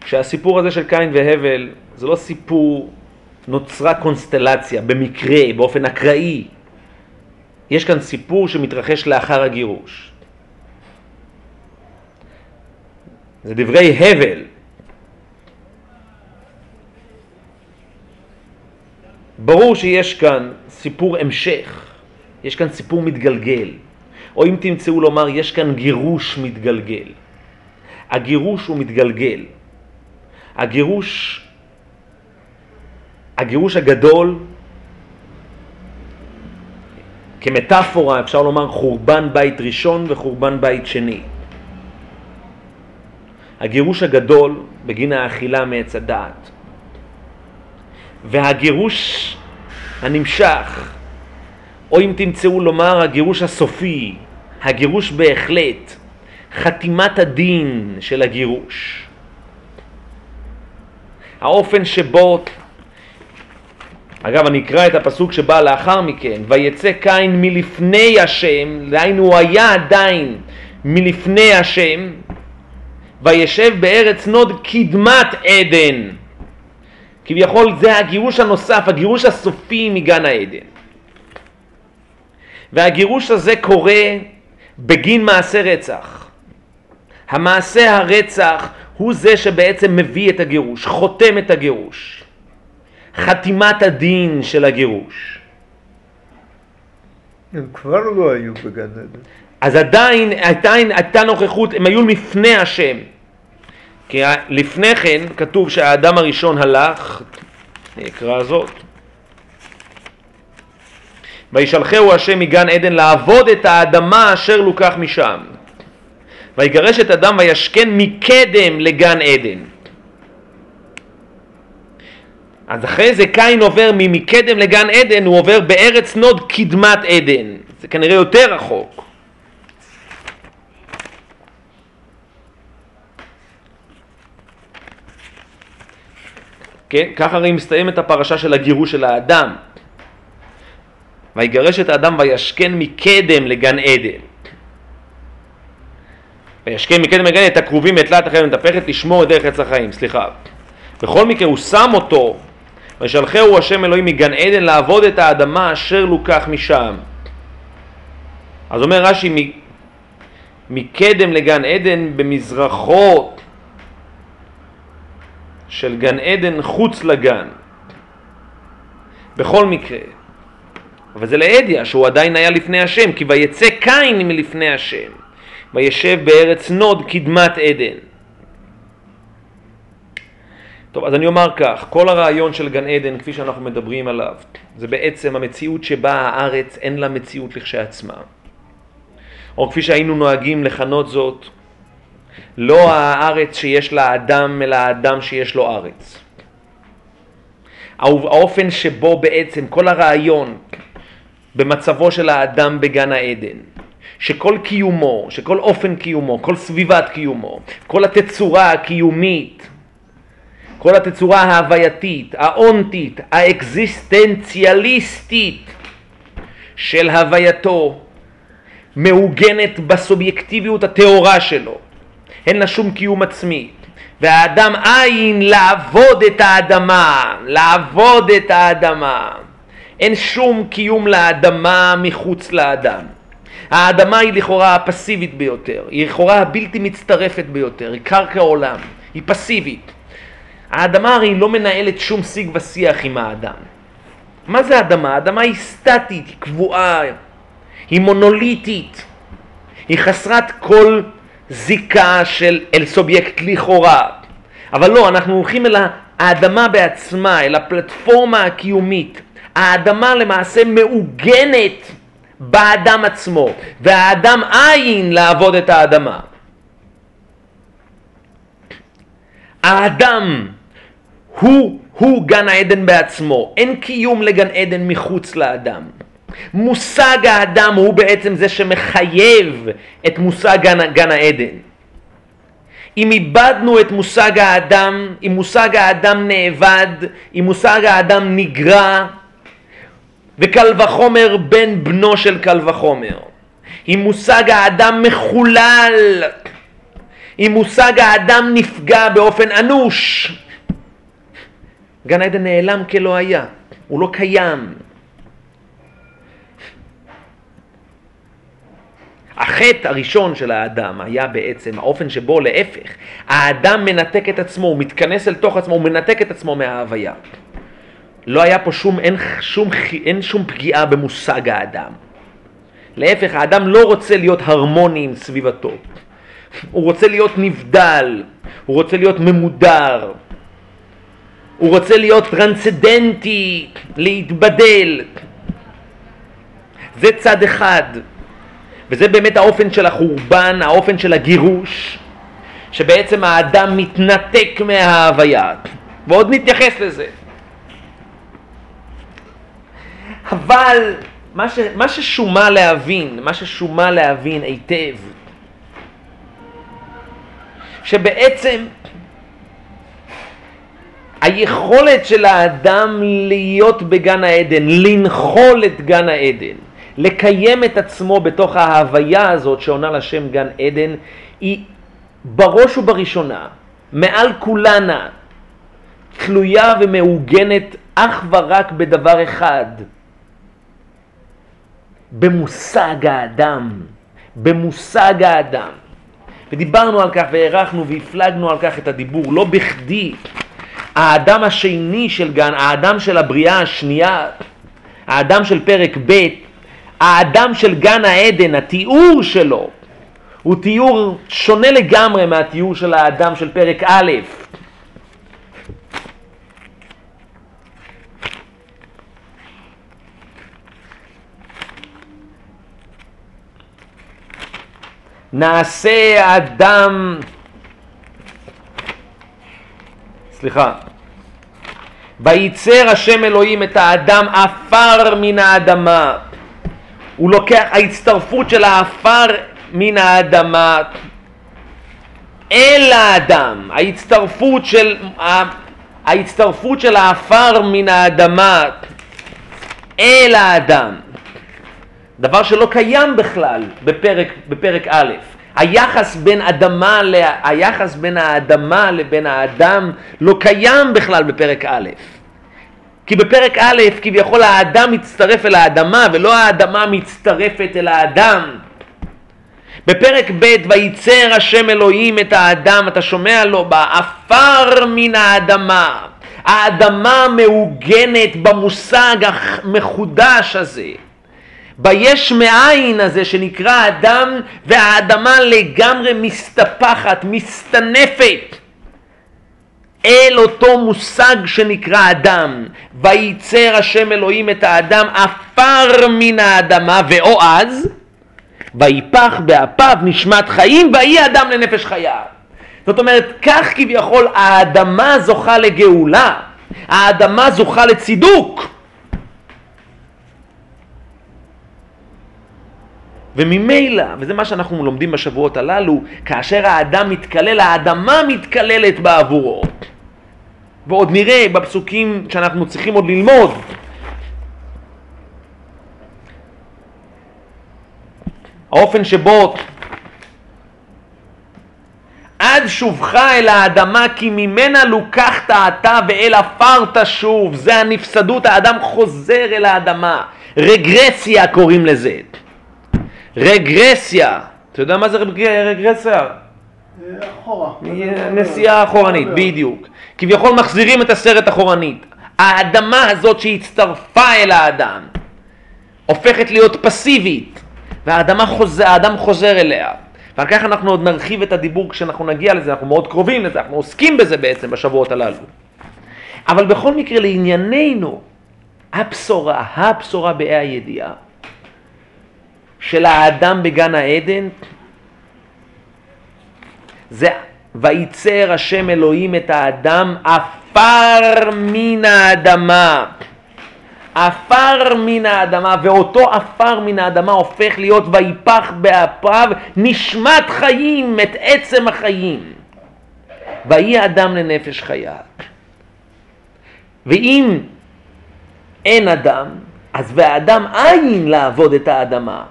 שהסיפור הזה של קין והבל זה לא סיפור, נוצרה קונסטלציה, במקרה, באופן אקראי. יש כאן סיפור שמתרחש לאחר הגירוש. זה דברי הבל. ברור שיש כאן סיפור המשך, יש כאן סיפור מתגלגל, או אם תמצאו לומר, יש כאן גירוש מתגלגל. הגירוש הוא מתגלגל. הגירוש, הגירוש הגדול, כמטאפורה אפשר לומר חורבן בית ראשון וחורבן בית שני. הגירוש הגדול בגין האכילה מעץ הדעת. והגירוש הנמשך, או אם תמצאו לומר הגירוש הסופי, הגירוש בהחלט, חתימת הדין של הגירוש. האופן שבו, אגב אני אקרא את הפסוק שבא לאחר מכן, ויצא קין מלפני השם, דהיינו הוא היה עדיין מלפני השם, וישב בארץ נוד קדמת עדן. כביכול זה הגירוש הנוסף, הגירוש הסופי מגן העדן. והגירוש הזה קורה בגין מעשה רצח. המעשה הרצח הוא זה שבעצם מביא את הגירוש, חותם את הגירוש. חתימת הדין של הגירוש. הם כבר לא היו בגן עדן. אז עדיין, עדיין הייתה נוכחות, הם היו לפני השם. כי לפני כן כתוב שהאדם הראשון הלך, אני אקרא זאת, וישלחהו השם מגן עדן לעבוד את האדמה אשר לוקח משם. ויגרש את אדם וישכן מקדם לגן עדן. אז אחרי זה קין עובר ממקדם לגן עדן, הוא עובר בארץ נוד קדמת עדן. זה כנראה יותר רחוק. כן? ככה הרי מסתיימת הפרשה של הגירוש של האדם. ויגרש את האדם וישכן מקדם לגן עדן. וישכן מקדם עדן את הכרובים ואת תלת החיים המתהפכת לשמור את דרך עץ החיים, סליחה. בכל מקרה הוא שם אותו וישלחהו השם אלוהים מגן עדן לעבוד את האדמה אשר לוקח משם. אז אומר רש"י מקדם לגן עדן במזרחו של גן עדן חוץ לגן. בכל מקרה. אבל זה לאדיה, שהוא עדיין היה לפני השם, כי ויצא קין מלפני השם, וישב בארץ נוד קדמת עדן. טוב, אז אני אומר כך, כל הרעיון של גן עדן, כפי שאנחנו מדברים עליו, זה בעצם המציאות שבה הארץ אין לה מציאות לכשעצמה. או כפי שהיינו נוהגים לכנות זאת, לא הארץ שיש לה אדם, אלא האדם שיש לו ארץ. האופן שבו בעצם כל הרעיון במצבו של האדם בגן העדן, שכל קיומו, שכל אופן קיומו, כל סביבת קיומו, כל התצורה הקיומית, כל התצורה ההווייתית, האונטית, האקזיסטנציאליסטית של הווייתו, מעוגנת בסובייקטיביות הטהורה שלו. אין לה שום קיום עצמי. והאדם אין לעבוד את האדמה, לעבוד את האדמה. אין שום קיום לאדמה מחוץ לאדם. האדמה היא לכאורה הפסיבית ביותר, היא לכאורה הבלתי מצטרפת ביותר, היא קרקע עולם, היא פסיבית. האדמה הרי לא מנהלת שום שיג ושיח עם האדם. מה זה אדמה? האדמה היא סטטית, היא קבועה, היא מונוליטית, היא חסרת כל זיקה של אל סובייקט לכאורה. אבל לא, אנחנו הולכים אל האדמה בעצמה, אל הפלטפורמה הקיומית. האדמה למעשה מעוגנת באדם עצמו, והאדם אין לעבוד את האדמה. האדם הוא, הוא גן העדן בעצמו, אין קיום לגן עדן מחוץ לאדם. מושג האדם הוא בעצם זה שמחייב את מושג גן, גן העדן. אם איבדנו את מושג האדם, אם מושג האדם נאבד, אם מושג האדם נגרע, וקל וחומר בן בנו של קל וחומר. אם מושג האדם מחולל, אם מושג האדם נפגע באופן אנוש, גן עדן נעלם כלא היה, הוא לא קיים. החטא הראשון של האדם היה בעצם האופן שבו להפך, האדם מנתק את עצמו, הוא מתכנס אל תוך עצמו, הוא מנתק את עצמו מההוויה. לא היה פה שום, אין שום, אין שום פגיעה במושג האדם. להפך, האדם לא רוצה להיות הרמוני עם סביבתו. הוא רוצה להיות נבדל, הוא רוצה להיות ממודר, הוא רוצה להיות טרנסדנטי, להתבדל. זה צד אחד, וזה באמת האופן של החורבן, האופן של הגירוש, שבעצם האדם מתנתק מההוויה, ועוד נתייחס לזה. אבל מה, ש, מה ששומה להבין, מה ששומה להבין היטב, שבעצם היכולת של האדם להיות בגן העדן, לנחול את גן העדן, לקיים את עצמו בתוך ההוויה הזאת שעונה לשם גן עדן, היא בראש ובראשונה, מעל כולנה, תלויה ומעוגנת אך ורק בדבר אחד, במושג האדם, במושג האדם. ודיברנו על כך והערכנו והפלגנו על כך את הדיבור, לא בכדי. האדם השני של גן, האדם של הבריאה השנייה, האדם של פרק ב', האדם של גן העדן, התיאור שלו, הוא תיאור שונה לגמרי מהתיאור של האדם של פרק א'. נעשה אדם, סליחה, וייצר השם אלוהים את האדם עפר מן האדמה. הוא לוקח, ההצטרפות של העפר מן האדמה. אל האדם, ההצטרפות של, ההצטרפות של העפר מן האדמה. אל האדם. דבר שלא קיים בכלל בפרק, בפרק א'. היחס בין אדמה, היחס בין האדמה לבין האדם לא קיים בכלל בפרק א'. כי בפרק א' כביכול האדם מצטרף אל האדמה ולא האדמה מצטרפת אל האדם. בפרק ב' וייצר השם אלוהים את האדם, אתה שומע לו בעפר מן האדמה. האדמה מעוגנת במושג המחודש הזה. ביש מאין הזה שנקרא אדם והאדמה לגמרי מסתפחת, מסתנפת אל אותו מושג שנקרא אדם. וייצר השם אלוהים את האדם עפר מן האדמה ואו אז ויפח באפיו נשמת חיים ויהי אדם לנפש חיה. זאת אומרת, כך כביכול האדמה זוכה לגאולה, האדמה זוכה לצידוק. וממילא, וזה מה שאנחנו לומדים בשבועות הללו, כאשר האדם מתקלל, האדמה מתקללת בעבורו. ועוד נראה בפסוקים שאנחנו צריכים עוד ללמוד. האופן שבו עד שובך אל האדמה כי ממנה לוקחת אתה ואל עפר תשוב זה הנפסדות, האדם חוזר אל האדמה רגרסיה קוראים לזה רגרסיה. אתה יודע מה זה רגרסיה? אחורה. נסיעה אחורנית, בדיוק. כביכול מחזירים את הסרט אחורנית. האדמה הזאת שהצטרפה אל האדם הופכת להיות פסיבית, והאדמה חוזר, האדם חוזר אליה. ועל כך אנחנו עוד נרחיב את הדיבור כשאנחנו נגיע לזה, אנחנו מאוד קרובים לזה, אנחנו עוסקים בזה בעצם בשבועות הללו. אבל בכל מקרה לענייננו, הבשורה, הבשורה בה"א הידיעה, של האדם בגן העדן זה וייצר השם אלוהים את האדם עפר מן האדמה. עפר מן האדמה, ואותו עפר מן האדמה הופך להיות ויפח באפיו נשמת חיים, את עצם החיים. ויהי אדם לנפש חיה. ואם אין אדם, אז והאדם אין לעבוד את האדמה.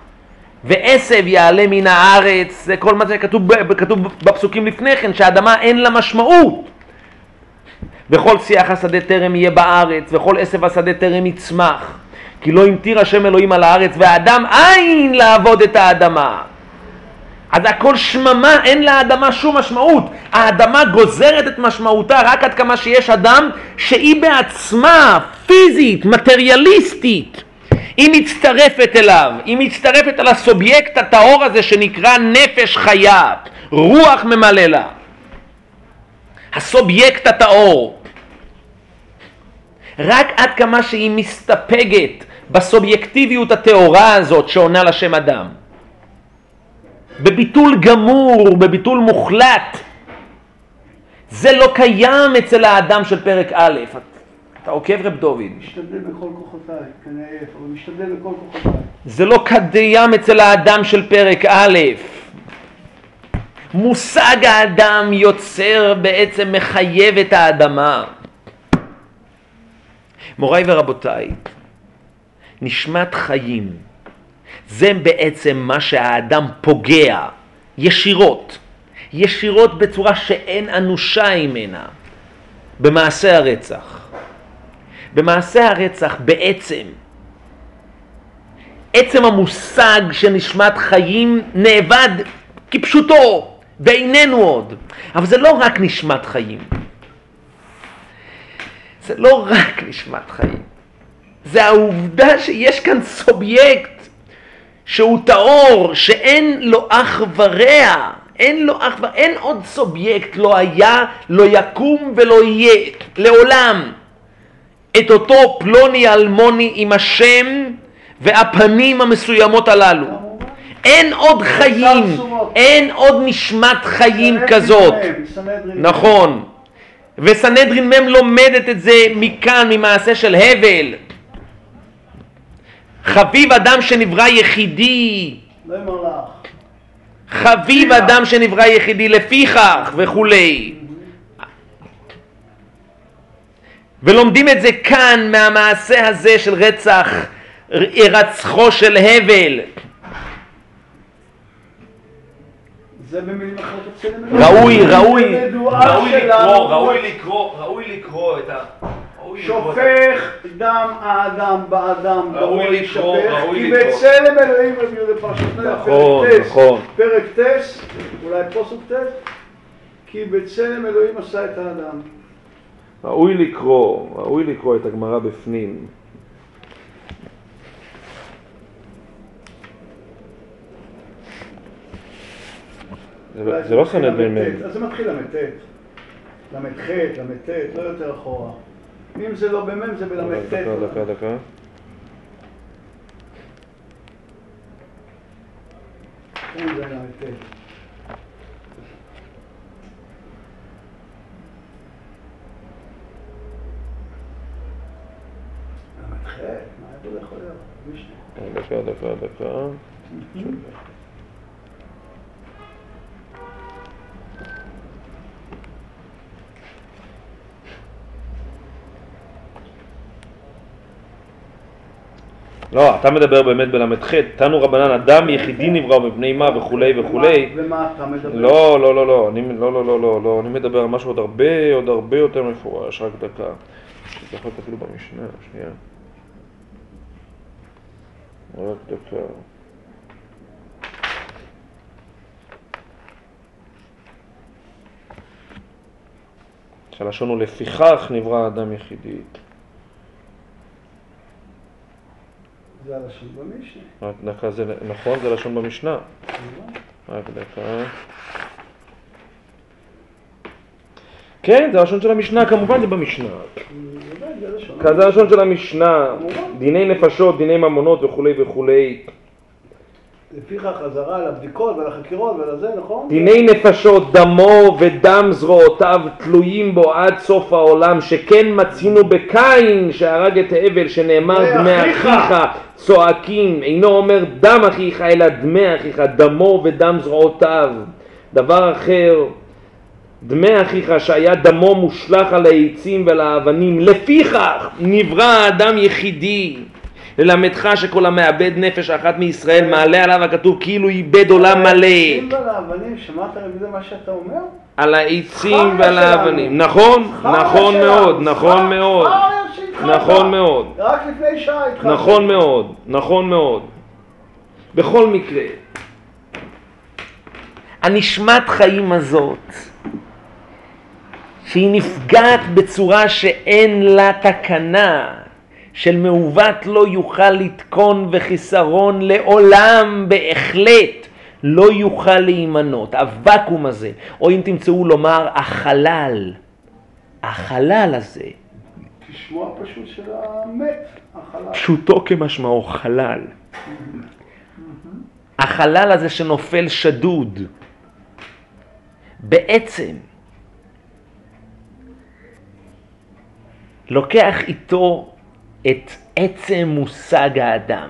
ועשב יעלה מן הארץ, זה כל מה שכתוב כתוב בפסוקים לפני כן, שהאדמה אין לה משמעות. וכל שיח השדה טרם יהיה בארץ, וכל עשב השדה טרם יצמח. כי לא המטיר השם אלוהים על הארץ, והאדם אין לעבוד את האדמה. אז הכל שממה, אין לאדמה שום משמעות. האדמה גוזרת את משמעותה רק עד כמה שיש אדם שהיא בעצמה פיזית, מטריאליסטית. היא מצטרפת אליו, היא מצטרפת אל הסובייקט הטהור הזה שנקרא נפש חיה, רוח ממלא לה. הסובייקט הטהור. רק עד כמה שהיא מסתפגת בסובייקטיביות הטהורה הזאת שעונה לשם אדם. בביטול גמור, בביטול מוחלט. זה לא קיים אצל האדם של פרק א'. אתה עוקב רב דוד? משתדל בכל כוחותיי, כנראה אבל משתדל בכל כוחותיי. זה לא קיים אצל האדם של פרק א'. מושג האדם יוצר בעצם מחייב את האדמה. מוריי ורבותיי, נשמת חיים זה בעצם מה שהאדם פוגע ישירות, ישירות בצורה שאין אנושה ממנה, במעשה הרצח. במעשה הרצח בעצם, עצם המושג של נשמת חיים נאבד כפשוטו, ואיננו עוד. אבל זה לא רק נשמת חיים. זה לא רק נשמת חיים. זה העובדה שיש כאן סובייקט שהוא טהור, שאין לו אח ורע. אין לו אח ורע, אין עוד סובייקט, לא היה, לא יקום ולא יהיה, לעולם. את אותו פלוני אלמוני עם השם והפנים המסוימות הללו. אין עוד חיים, אין עוד נשמת חיים כזאת. נכון. וסנהדרין מ' לומדת את זה מכאן, ממעשה של הבל. חביב אדם שנברא יחידי. לא. חביב אדם שנברא יחידי לפיכך וכולי. ולומדים את זה כאן מהמעשה הזה של רצח, הירצחו של הבל. זה במילים אחרות אצלנו. ראוי, ראוי, ראוי. לקרוא, ראוי לקרוא, ראוי לקרוא את ה... שופך דם האדם באדם, ראוי לקרוא, ראוי כי לקרוא. בצלם אלוהים הביאו לפרשתנו, נכון, נכון. פרק ט', אולי פוסוק ט', כי בצלם אלוהים עשה את האדם. ראוי לקרוא, ראוי לקרוא את הגמרא בפנים. זה לא- זה לא סנהדרין ל"ט, מ'. אז זה מתחיל ל"ט, ל"ח, ל"ט, לא יותר אחורה. אם זה לא במ"ם זה בל"ט. דקה, דקה, דקה. זה ל"ט. ל"ח, מה איפה זה יכול להיות? משנה. דקה, דקה, דקה. לא, אתה מדבר באמת בל"ח, תנו רבנן, אדם יחידי נברא מבני מה וכולי וכולי. ומה- ומה אתה מדבר? לא, לא, לא, לא, אני, לא, לא, לא, לא, לא, אני מדבר על משהו עוד הרבה, עוד הרבה יותר מפורש, רק דקה. זה יכול להיות אפילו במשנה, שנייה. רק דקה. שהלשון הוא לפיכך נברא האדם יחידי. זה הלשון במשנה. רק דקה, זה נכון, זה לשון במשנה. רק דקה. כן, זה הלשון של המשנה, כמובן זה במשנה. בוודאי, זה. כאן זה הלשון של המשנה, דיני נפשות, דיני ממונות וכולי וכולי. לפיכך חזרה לבדיקות ולחקירות ולזה, נכון? דיני נפשות, דמו ודם זרועותיו תלויים בו עד סוף העולם, שכן מצינו בקין שהרג את הבל, שנאמר דמי דמי אחיך." אחיך צועקים, אינו אומר דם אחיך, אלא דמי אחיך, דמו ודם זרועותיו. דבר אחר, דמי אחיך שהיה דמו מושלך על העצים ועל האבנים, לפיכך נברא האדם יחידי. ללמדך שכל המאבד נפש אחת מישראל מעלה עליו הכתוב כאילו איבד עולם מלא. העצים ועל האבנים, שמעת זה מה שאתה אומר? על העצים ועל. האבנים. נכון, נכון. מאוד, נכון מאוד. נכון מאוד. רק לפני שעה התחלת. נכון מאוד, נכון מאוד. בכל מקרה, הנשמת חיים הזאת, שהיא נפגעת בצורה שאין לה תקנה, של מעוות לא יוכל לתקון וחיסרון לעולם בהחלט לא יוכל להימנות. הוואקום הזה, או אם תמצאו לומר החלל, החלל הזה, תשמוע פשוט של המת, החלל. פשוטו כמשמעו חלל. החלל הזה שנופל שדוד, בעצם לוקח איתו את עצם מושג האדם.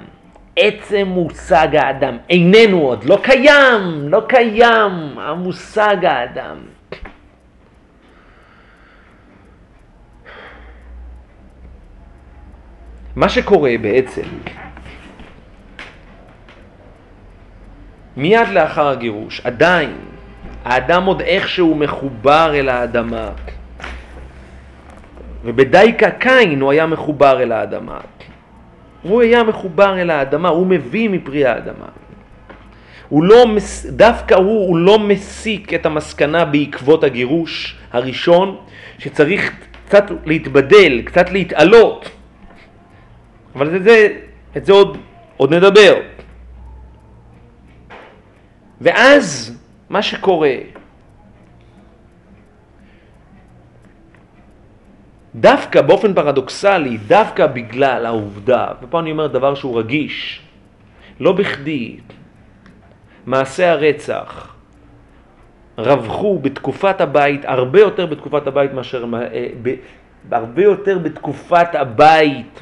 עצם מושג האדם איננו עוד, לא קיים, לא קיים המושג האדם. מה שקורה בעצם, מיד לאחר הגירוש, עדיין, האדם עוד איכשהו מחובר אל האדמה. ובדייקה קין הוא היה מחובר אל האדמה. הוא היה מחובר אל האדמה, הוא מביא מפרי האדמה. הוא לא, דווקא הוא, הוא לא מסיק את המסקנה בעקבות הגירוש הראשון, שצריך קצת להתבדל, קצת להתעלות. אבל את זה, את זה עוד, עוד נדבר. ואז מה שקורה, דווקא באופן פרדוקסלי, דווקא בגלל העובדה, ופה אני אומר דבר שהוא רגיש, לא בכדי, מעשי הרצח רווחו בתקופת הבית, הרבה יותר בתקופת הבית מאשר, אה, הרבה יותר בתקופת הבית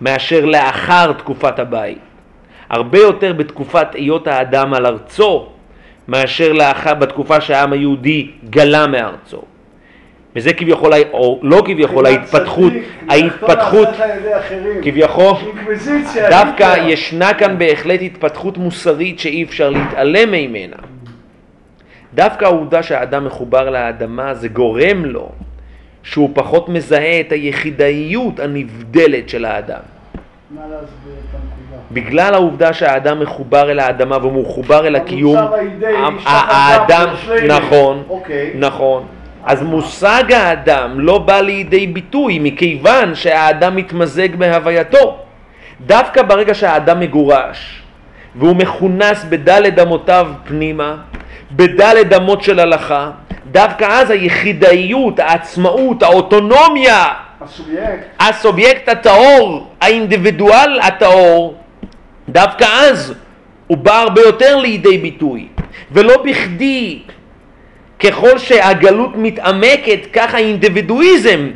מאשר לאחר תקופת הבית. הרבה יותר בתקופת היות האדם על ארצו מאשר לאחר, בתקופה שהעם היהודי גלה מארצו. וזה כביכול, או לא כביכול, ההתפתחות, ההתפתחות. כביכול. דווקא. ישנה כאן בהחלט התפתחות מוסרית שאי אפשר להתעלם ממנה. דווקא העובדה שהאדם מחובר לאדמה זה גורם לו שהוא פחות מזהה את היחידאיות הנבדלת של האדם. נא להסביר את הנקודה. בגלל העובדה שהאדם מחובר אל האדמה והוא מחובר אל הקיום, האדם, נכון, אוקיי. נכון. אז מושג האדם לא בא לידי ביטוי מכיוון שהאדם מתמזג בהווייתו. דווקא ברגע שהאדם מגורש והוא מכונס בדלת אמותיו פנימה, בדלת אמות של הלכה, דווקא אז היחידאיות, העצמאות, האוטונומיה, הסובייקט. הסובייקט הטהור, האינדיבידואל הטהור, דווקא אז הוא בא הרבה יותר לידי ביטוי. ולא בכדי, ככל שהגלות מתעמקת, כך האינדיבידואיזם,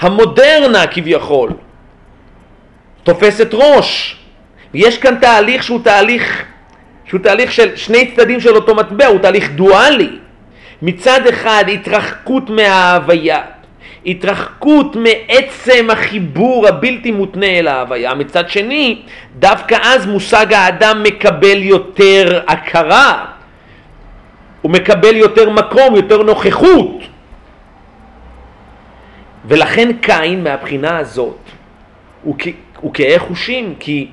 המודרנה כביכול, תופסת ראש. יש כאן תהליך שהוא תהליך, שהוא תהליך של שני צדדים של אותו מטבע, הוא תהליך דואלי. מצד אחד התרחקות מההוויה, התרחקות מעצם החיבור הבלתי מותנה אל ההוויה, מצד שני דווקא אז מושג האדם מקבל יותר הכרה, הוא מקבל יותר מקום, יותר נוכחות ולכן קין מהבחינה הזאת הוא, הוא חושים כי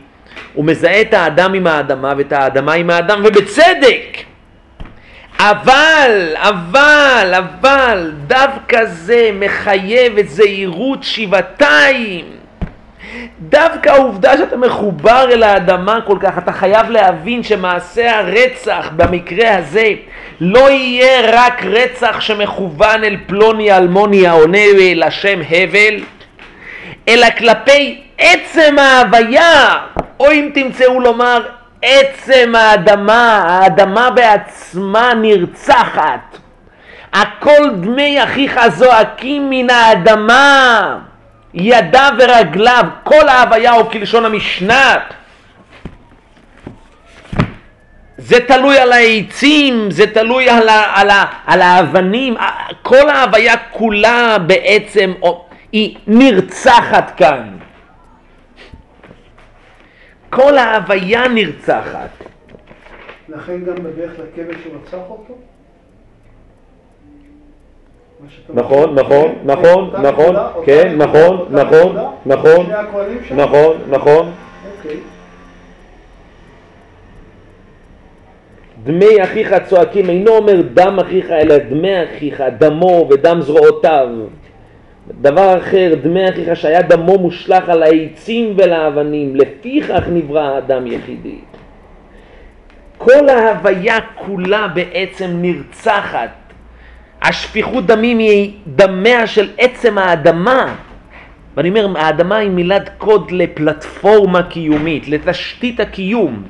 הוא מזהה את האדם עם האדמה ואת האדמה עם האדם ובצדק אבל, אבל, אבל, דווקא זה מחייב את זהירות שבעתיים. דווקא העובדה שאתה מחובר אל האדמה כל כך, אתה חייב להבין שמעשה הרצח במקרה הזה לא יהיה רק רצח שמכוון אל פלוני אלמוני העונה לשם הבל, אלא כלפי עצם ההוויה, או אם תמצאו לומר עצם האדמה, האדמה בעצמה נרצחת. הכל דמי אחיך זועקים מן האדמה, ידיו ורגליו, כל ההוויה או כלשון המשנה. זה תלוי על העצים, זה תלוי על, ה, על, ה, על האבנים, כל ההוויה כולה בעצם היא נרצחת כאן. כל ההוויה נרצחת. לכן גם בדרך לכבש הוא רצח אותו? נכון. נכון, נכון, נכון, כן, נכון, נכון, נכון? נכון, נכון. דמי אחיך צועקים, אינו אומר דם אחיך, אלא דמי אחיך, דמו ודם זרועותיו. דבר אחר, דמי אחיך שהיה דמו מושלך על העצים ולאבנים, לפיכך נברא האדם יחידי. כל ההוויה כולה בעצם נרצחת. השפיכות דמים היא דמיה של עצם האדמה. ואני אומר, האדמה היא מילת קוד לפלטפורמה קיומית, לתשתית הקיום.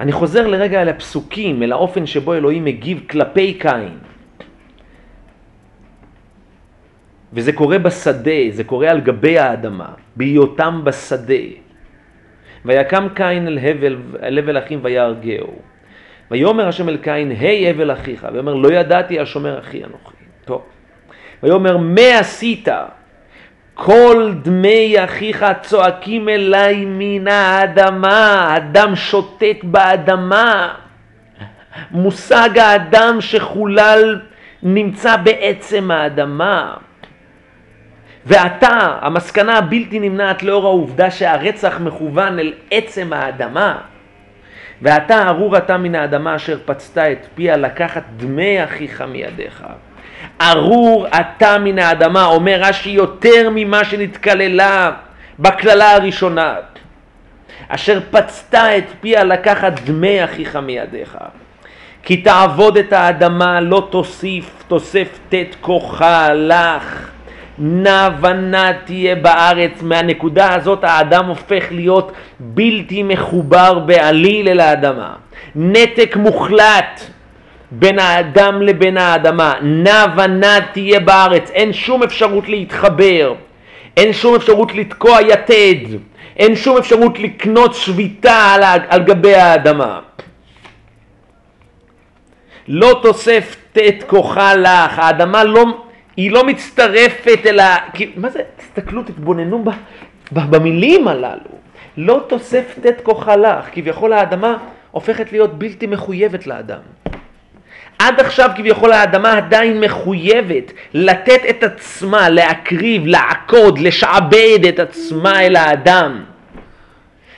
אני חוזר לרגע אל הפסוקים, אל האופן שבו אלוהים מגיב כלפי קין. וזה קורה בשדה, זה קורה על גבי האדמה, בהיותם בשדה. ויקם קין אל הבל, אל הבל אחים ויהרגהו. ויאמר השם אל קין, היי הבל אחיך, ויאמר לא ידעתי השומר אחי אנוכי. טוב. ויאמר מה עשית? כל דמי אחיך צועקים אליי מן האדמה, הדם שוטט באדמה. מושג האדם שחולל נמצא בעצם האדמה. ועתה, המסקנה הבלתי נמנעת לאור העובדה שהרצח מכוון אל עצם האדמה. ועתה ארור אתה מן האדמה אשר פצתה את פיה לקחת דמי אחיך מידיך. ארור אתה מן האדמה, אומר רש"י יותר ממה שנתקללה בקללה הראשונה. אשר פצתה את פיה לקחת דמי אחיך מידיך. כי תעבוד את האדמה לא תוסיף, תוסף תת כוחה לך. ונע תהיה בארץ, מהנקודה הזאת האדם הופך להיות בלתי מחובר בעליל אל האדמה. נתק מוחלט בין האדם לבין האדמה. ונע תהיה בארץ, אין שום אפשרות להתחבר, אין שום אפשרות לתקוע יתד, אין שום אפשרות לקנות שביתה על, על גבי האדמה. לא תוסף תת כוחה לך, האדמה לא... היא לא מצטרפת אל ה... מה זה? תסתכלו, תתבוננו ב, ב, במילים הללו. לא תוספת את כוחה לך, כביכול האדמה הופכת להיות בלתי מחויבת לאדם. עד עכשיו כביכול האדמה עדיין מחויבת לתת את עצמה, להקריב, לעקוד, לשעבד את עצמה אל האדם.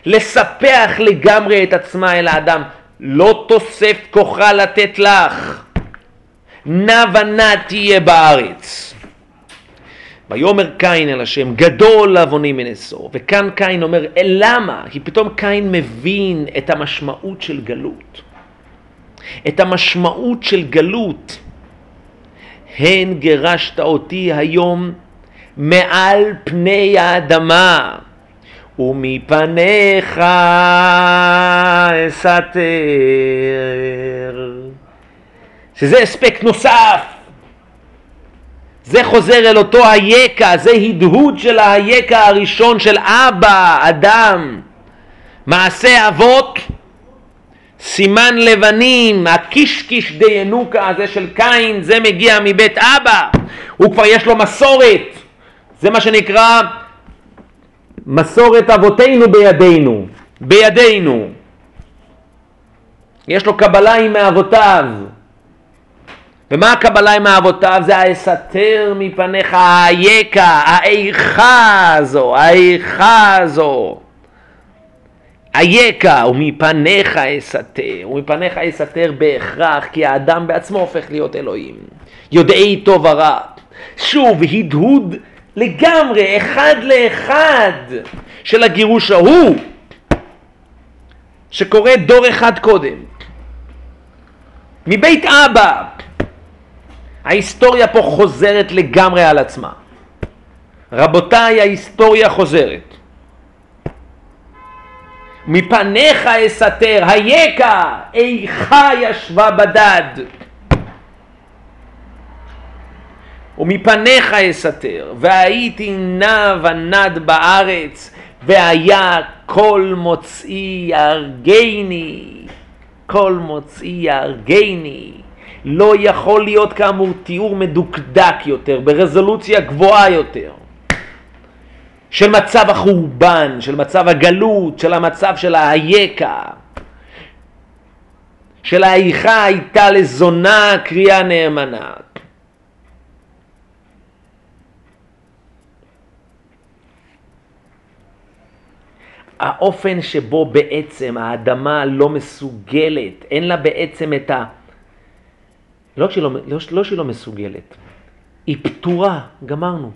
לספח לגמרי את עצמה אל האדם. לא תוסף כוחה לתת לך. ונע תהיה בארץ. ויאמר קין אל השם, גדול עווני מנשוא. וכאן קין אומר, למה? כי פתאום קין מבין את המשמעות של גלות. את המשמעות של גלות. הן גירשת אותי היום מעל פני האדמה, ומפניך אסתר. שזה אספקט נוסף. זה חוזר אל אותו היקע, זה הדהוד של היקע הראשון של אבא, אדם. מעשה אבות, סימן לבנים, הקישקיש דיינוקה הזה של קין, זה מגיע מבית אבא. הוא כבר יש לו מסורת. זה מה שנקרא מסורת אבותינו בידינו. בידינו. יש לו קבלה עם מאבותיו. ומה הקבלה עם האבותיו? זה האסתר מפניך, האייקה, האיכה הזו, האיכה הזו. אייכה, ומפניך אסתר, ומפניך אסתר בהכרח, כי האדם בעצמו הופך להיות אלוהים. יודעי טוב ורע. שוב, הדהוד לגמרי, אחד לאחד, של הגירוש ההוא, שקורה דור אחד קודם. מבית אבא, ההיסטוריה פה חוזרת לגמרי על עצמה. רבותיי, ההיסטוריה חוזרת. מפניך אסתר, היקע, איכה ישבה בדד. ומפניך אסתר, והייתי נע ונד בארץ, והיה כל מוצאי יהרגני. כל מוציא יהרגני. לא יכול להיות כאמור תיאור מדוקדק יותר, ברזולוציה גבוהה יותר, של מצב החורבן, של מצב הגלות, של המצב של האייקה, של האיכה הייתה לזונה קריאה נאמנה. האופן שבו בעצם האדמה לא מסוגלת, אין לה בעצם את ה... לא שהיא לא, לא, לא שהיא לא מסוגלת, היא פתורה, גמרנו.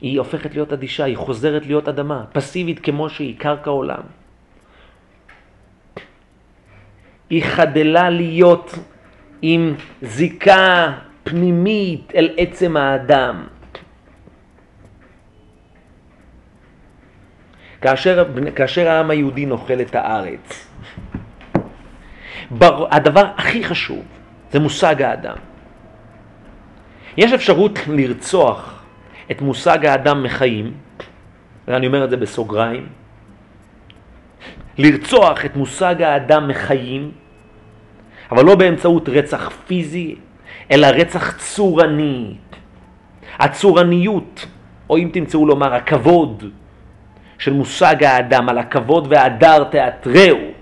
היא הופכת להיות אדישה, היא חוזרת להיות אדמה, פסיבית כמו שהיא, קרקע עולם. היא חדלה להיות עם זיקה פנימית אל עצם האדם. כאשר, כאשר העם היהודי נוכל את הארץ, הדבר הכי חשוב זה מושג האדם. יש אפשרות לרצוח את מושג האדם מחיים, ואני אומר את זה בסוגריים, לרצוח את מושג האדם מחיים, אבל לא באמצעות רצח פיזי, אלא רצח צורני. הצורניות, או אם תמצאו לומר הכבוד, של מושג האדם, על הכבוד והדר תיאטרהו.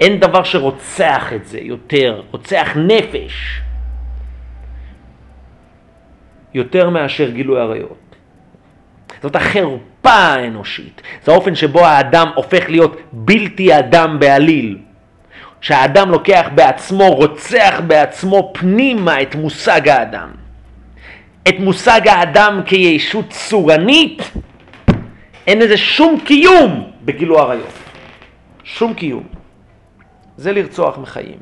אין דבר שרוצח את זה יותר, רוצח נפש, יותר מאשר גילוי עריות. זאת החרפה האנושית, זה האופן שבו האדם הופך להיות בלתי אדם בעליל. שהאדם לוקח בעצמו, רוצח בעצמו פנימה את מושג האדם. את מושג האדם כישות צורנית, אין לזה שום קיום בגילו עריות. שום קיום. זה לרצוח מחיים.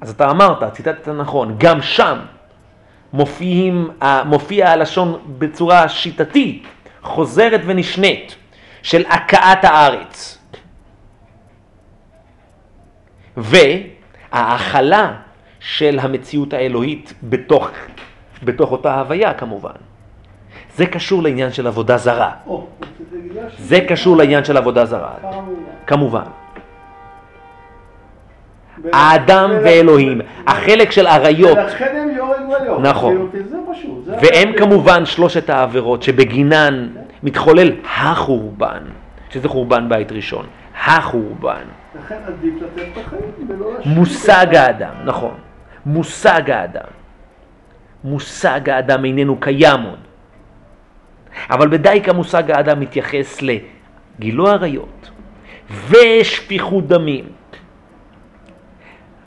אז אתה אמרת, ציטטת נכון, גם שם מופיעים, מופיע הלשון בצורה שיטתית, חוזרת ונשנית, של הכאת הארץ. וההכלה של המציאות האלוהית בתוך, בתוך אותה הוויה כמובן. זה קשור לעניין של עבודה זרה. זה קשור לעניין של עבודה זרה, כמובן. האדם ואלוהים, החלק של עריות, ולכן הם יורד ולא. נכון. כאילו, והם. כמובן שלושת העבירות שבגינן מתחולל החורבן, שזה חורבן בית ראשון, החורבן, לכן עדיף לתת את החיים ולא להשאיר. מושג האדם, נכון, מושג האדם, מושג האדם איננו קיים עוד, אבל בדייקה מושג האדם מתייחס לגילוי עריות ושפיכות דמים.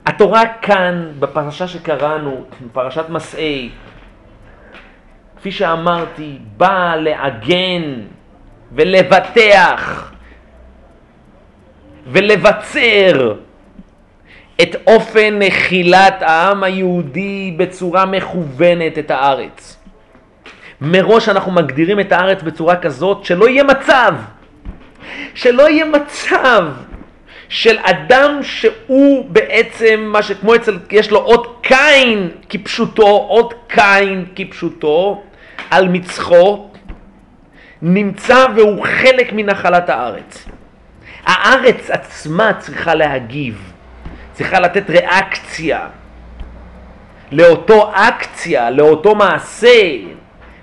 התורה כאן, בפרשה שקראנו, בפרשת מסעי, כפי שאמרתי, באה לעגן ולבטח ולבצר את אופן נחילת העם היהודי בצורה מכוונת את הארץ. מראש אנחנו מגדירים את הארץ בצורה כזאת שלא יהיה מצב, שלא יהיה מצב של אדם שהוא בעצם מה שכמו אצל, יש לו אות קין כפשוטו, אות קין כפשוטו על מצחו, נמצא והוא חלק מנחלת הארץ. הארץ עצמה צריכה להגיב, צריכה לתת ריאקציה לאותו אקציה, לאותו מעשה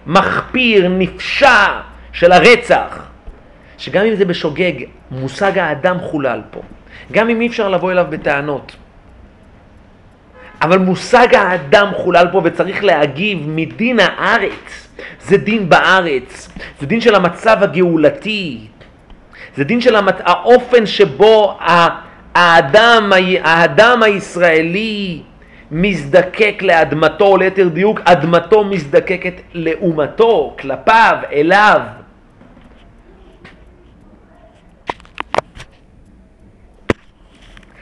מחפיר, נפשע של הרצח, שגם אם זה בשוגג, מושג האדם חולל פה. גם אם אי אפשר לבוא אליו בטענות. אבל מושג האדם חולל פה וצריך להגיב מדין הארץ. זה דין בארץ, זה דין של המצב הגאולתי, זה דין של המת... האופן שבו האדם, האדם הישראלי מזדקק לאדמתו, או ליתר דיוק, אדמתו מזדקקת לאומתו, כלפיו, אליו.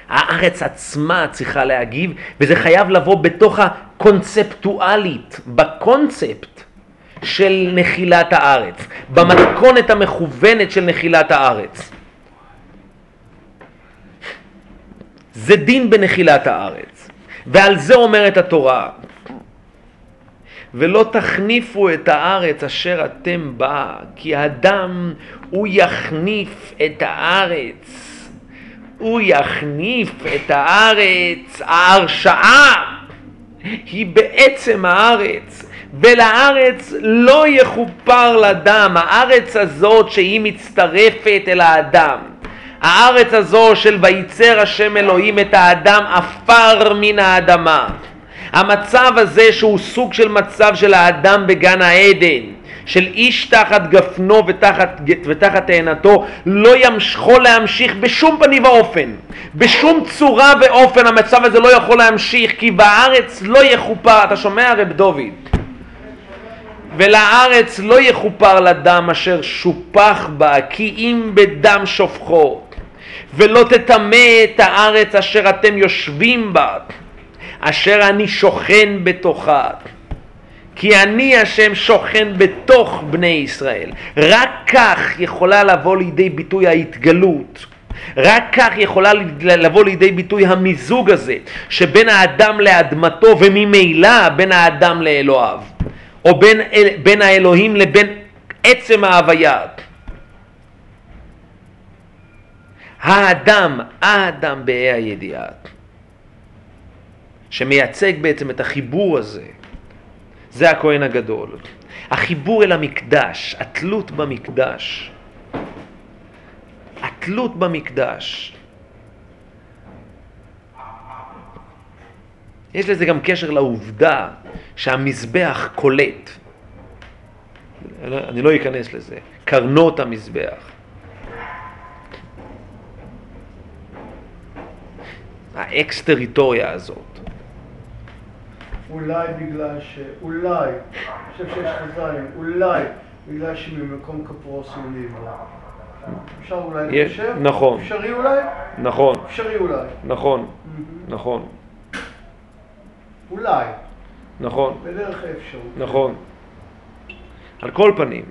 הארץ עצמה צריכה להגיב, וזה חייב לבוא בתוך הקונספטואלית, בקונספט של נחילת הארץ, במתכונת המכוונת של נחילת הארץ. זה דין בנחילת הארץ, ועל זה אומרת התורה, ולא תחניפו את הארץ אשר אתם בה, כי האדם הוא יחניף את הארץ הוא יכניף את הארץ, ההרשעה היא בעצם הארץ, ולארץ לא יכופר לדם, הארץ הזאת שהיא מצטרפת אל האדם. הארץ הזו של ויצר השם אלוהים את האדם עפר מן האדמה. המצב הזה שהוא סוג של מצב של האדם בגן העדן, של איש תחת גפנו ותחת, ותחת תאנתו, לא יכול להמשיך בשום פנים ואופן. בשום צורה ואופן המצב הזה לא יכול להמשיך, כי בארץ לא יכופר, אתה שומע רב דוד? ולארץ לא יכופר לדם אשר שופח בה, כי אם בדם שופכו. ולא תטמא את הארץ אשר אתם יושבים בה, אשר אני שוכן בתוכה. כי אני השם שוכן בתוך בני ישראל. רק כך יכולה לבוא לידי ביטוי ההתגלות. רק כך יכולה לבוא לידי ביטוי המיזוג הזה שבין האדם לאדמתו וממילא בין האדם לאלוהיו או בין, בין האלוהים לבין עצם ההוויה. האדם, האדם בה"א הידיעה, שמייצג בעצם את החיבור הזה, זה הכהן הגדול. החיבור אל המקדש, התלות במקדש. התלות במקדש. יש לזה גם קשר לעובדה שהמזבח קולט. אני לא אכנס לזה. קרנות המזבח. האקס טריטוריה הזאת. אולי בגלל ש... אולי, אני חושב שיש חז"לים, אולי בגלל שממקום כפרוס הוא נברא. אפשר אולי יש- לחשב? נכון. אפשרי אולי? נכון, אפשרי אולי. נכון. נכון, אולי, נכון, בדרך האפשרות. נכון. על כל פנים,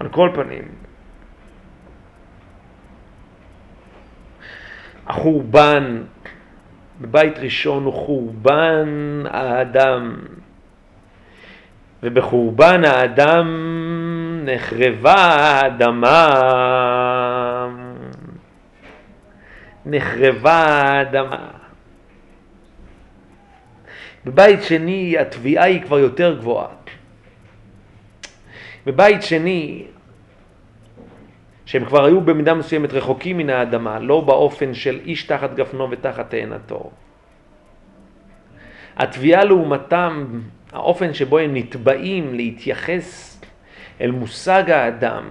על כל פנים, החורבן בבית ראשון הוא חורבן האדם, ובחורבן האדם נחרבה האדמה. נחרבה האדמה. בבית שני התביעה היא כבר יותר גבוהה. בבית שני, שהם כבר היו במידה מסוימת רחוקים מן האדמה, לא באופן של איש תחת גפנו ותחת תאנתו. התביעה לעומתם, האופן שבו הם נתבעים להתייחס אל מושג האדם,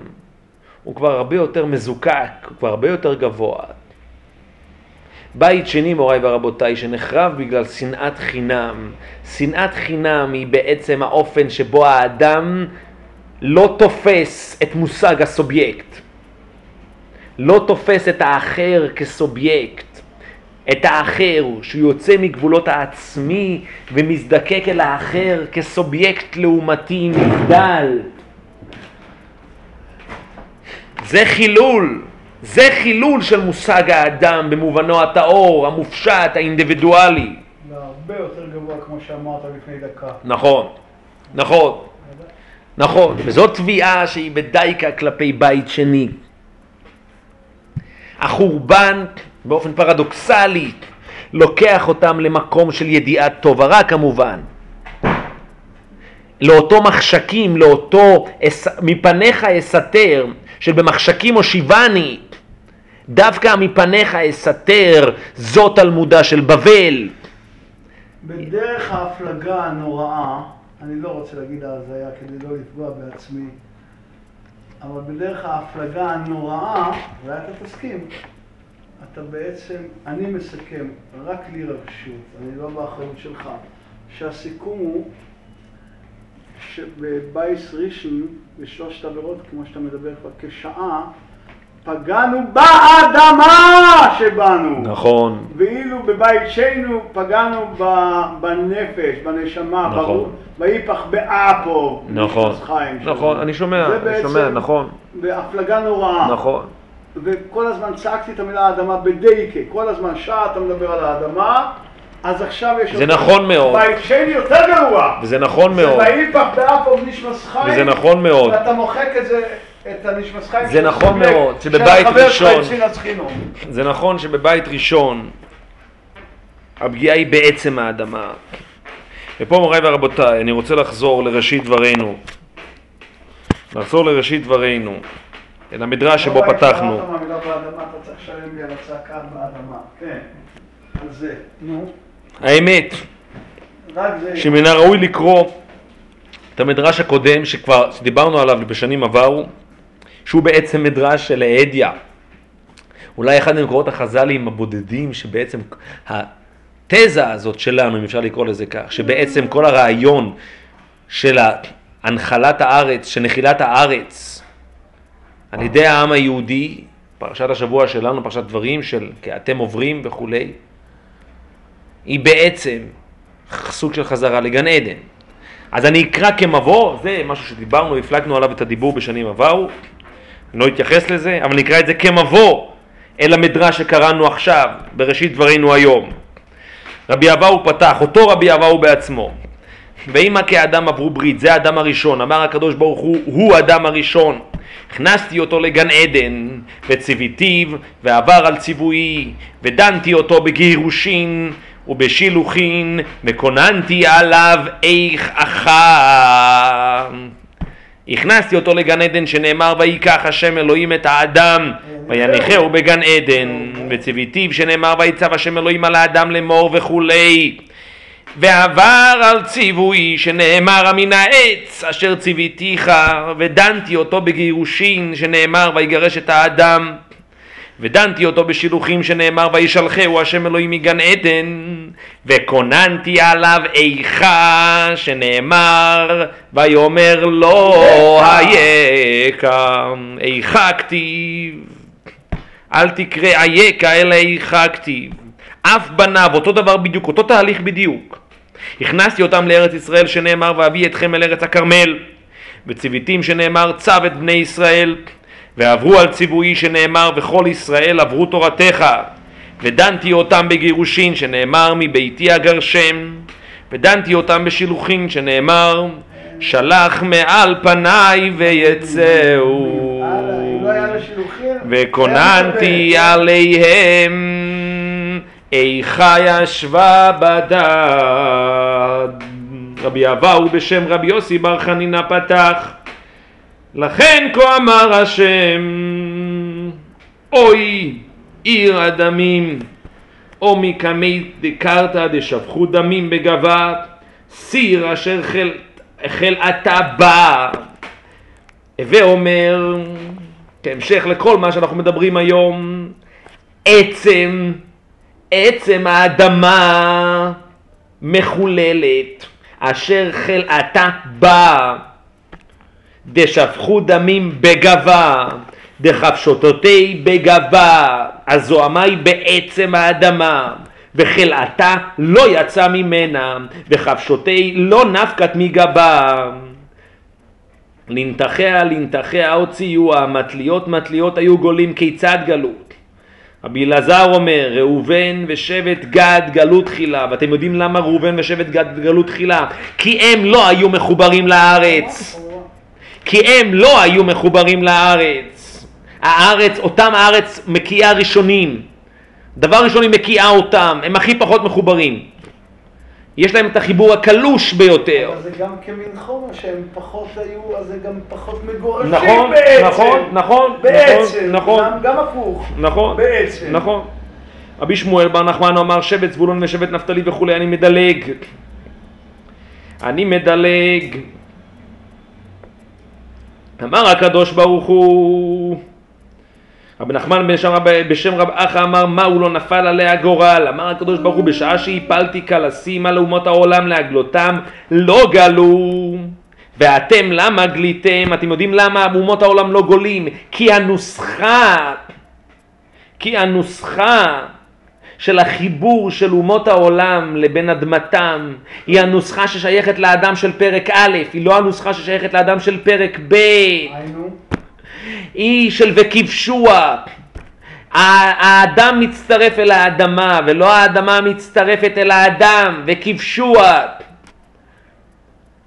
הוא כבר הרבה יותר מזוקק, הוא כבר הרבה יותר גבוה. בית שני, מוריי ורבותיי, שנחרב בגלל שנאת חינם. שנאת חינם היא בעצם האופן שבו האדם לא תופס את מושג הסובייקט. לא תופס את האחר כסובייקט. את האחר, שהוא יוצא מגבולות העצמי ומזדקק אל האחר כסובייקט לעומתי נבדל. זה חילול, זה חילול של מושג האדם במובנו הטהור, המופשט, האינדיבידואלי. והרבה יותר גבוה, כמו שאמרת לפני דקה. נכון, נכון, נכון, וזאת תביעה שהיא בדייקה כלפי בית שני. החורבן, באופן פרדוקסלי, לוקח אותם למקום של ידיעת טוב הרע כמובן. לאותו מחשקים, לאותו מפניך אסתר, של במחשכים הושיבני, דווקא מפניך אסתר, זאת תלמודה של בבל. בדרך ההפלגה הנוראה, אני לא רוצה להגיד ההזיה כדי לא לפגוע בעצמי, אבל בדרך ההפלגה הנוראה, אולי אתה תסכים, אתה בעצם, אני מסכם, רק לי רשות, אני לא באחריות שלך, שהסיכום הוא שבבייס ראשון, בשלושת עבירות, כמו שאתה מדבר כבר כשעה, פגענו באדמה שבנו. נכון, ואילו בבית שנו פגענו בנפש, בנשמה, נכון. ויפח באפו. נכון. נכון, אני שומע, זה אני שומע, נכון, בהפלגה נוראה. נכון, וכל הזמן צעקתי את המילה אדמה בדייקה, כל הזמן שעה אתה מדבר על האדמה, אז עכשיו יש... זה נכון מאוד. בית שני יותר גרוע. וזה נכון זה מאוד, ויפח באפו נשמס חיים. וזה נכון מאוד. ואתה מוחק את זה את הנשמס חיים זה נכון מאוד, שבבית ראשון-. זה נכון שבבית ראשון הפגיעה היא בעצם האדמה. ופה מוריי ורבותיי, אני רוצה לחזור לראשית דברינו. לחזור לראשית דברינו, אל המדרש שבו פתחנו. כן, על זה. נו, האמת, רק זה. שמן הראוי לקרוא את המדרש הקודם שכבר דיברנו עליו בשנים עברו, שהוא בעצם מדרש של האדיה. אולי אחד ממקורות החז"לים הבודדים שבעצם התזה הזאת שלנו, אם אפשר לקרוא לזה כך, שבעצם כל הרעיון של הנחלת הארץ, של נחילת הארץ על ידי העם היהודי, פרשת השבוע שלנו, פרשת דברים של כי אתם עוברים וכולי, היא בעצם סוג של חזרה לגן עדן. אז אני אקרא כמבוא, זה משהו שדיברנו, הפלגנו עליו את הדיבור בשנים עברו, לא אתייחס לזה, אבל נקרא את זה כמבוא אל המדרש שקראנו עכשיו, בראשית דברינו היום. רבי אבאו פתח, אותו רבי אבאו בעצמו. ואמא כאדם עברו ברית, זה האדם הראשון, אמר הקדוש ברוך הוא, הוא אדם הראשון. הכנסתי אותו לגן עדן, וציוויתיו, ועבר על ציווי, ודנתי אותו בגירושין, ובשילוחין, וכוננתי עליו איך אחר. הכנסתי אותו לגן עדן שנאמר ויקח השם אלוהים את האדם ויניחהו בגן עדן וציוויתיו שנאמר ויצב השם אלוהים על האדם לאמור וכולי. ועבר על ציווי שנאמר מן העץ אשר ציוויתיך ודנתי אותו בגירושין שנאמר ויגרש את האדם ודנתי אותו בשילוחים שנאמר וישלחהו השם אלוהים מגן עדן וכוננתי עליו איכה שנאמר ויאמר לו אייכה איכה כתיב אל תקרא אייכה אלא איכה כתיב אף בניו אותו דבר בדיוק אותו תהליך בדיוק. הכנסתי אותם לארץ ישראל שנאמר ואביא אתכם אל ארץ הכרמל וציוויתים שנאמר צו את בני ישראל ועברו על ציווי שנאמר וכל ישראל עברו תורתך ודנתי אותם בגירושין שנאמר מביתי אגרשם ודנתי אותם בשילוחין שנאמר שלח מעל פניי ויצאו לא וכוננתי. עליהם איכה ישבה בדד רבי אבאו בשם רבי יוסי בר חנינא פתח לכן כה אמר השם אוי עיר הדמים או מקמי דקרתא דשפכו דמים בגבה סיר אשר חל, חלאתה בא הווה אומר כהמשך לכל מה שאנחנו מדברים היום עצם עצם האדמה מחוללת אשר חלאתה בא דשפכו דמים בגבה, דחפשותותי בגבה, הזוהמה היא בעצם האדמה, וחלאתה לא יצא ממנה, וחפשותי לא נפקת מגבה. לנתחיה לנתחיה הוציאוה, מטליות מטליות היו גולים, כיצד גלות? רבי אלעזר אומר, ראובן ושבט גד גלו תחילה, ואתם יודעים למה ראובן ושבט גד גלו תחילה? כי הם לא היו מחוברים לארץ. כי הם לא היו מחוברים לארץ. הארץ, אותם הארץ מקיאה ראשונים. דבר ראשון היא מקיאה אותם, הם הכי פחות מחוברים. יש להם את החיבור הקלוש ביותר. אבל זה גם כמין חומר שהם פחות היו, אז זה גם פחות מגורשים נכון, בעצם. נכון, נכון, בעצם, נכון, גם, גם הפוך. נכון, בעצם. נכון. רבי שמואל בר נחמן אמר שבט זבולון ושבט נפתלי וכולי, אני מדלג. אני מדלג. אמר הקדוש ברוך הוא, רבי נחמן בן שם, בשם רב אחא אמר מה הוא לא נפל עליה גורל אמר הקדוש ברוך הוא בשעה שהפלתי כלסים על אומות העולם להגלותם לא גלו. ואתם למה גליתם? אתם יודעים למה אומות העולם לא גולים? כי הנוסחה כי הנוסחה של החיבור של אומות העולם לבין אדמתם היא הנוסחה ששייכת לאדם של פרק א', היא לא הנוסחה ששייכת לאדם של פרק ב', היינו, היא של וכבשוה. האדם מצטרף אל האדמה ולא האדמה מצטרפת אל האדם וכבשוה.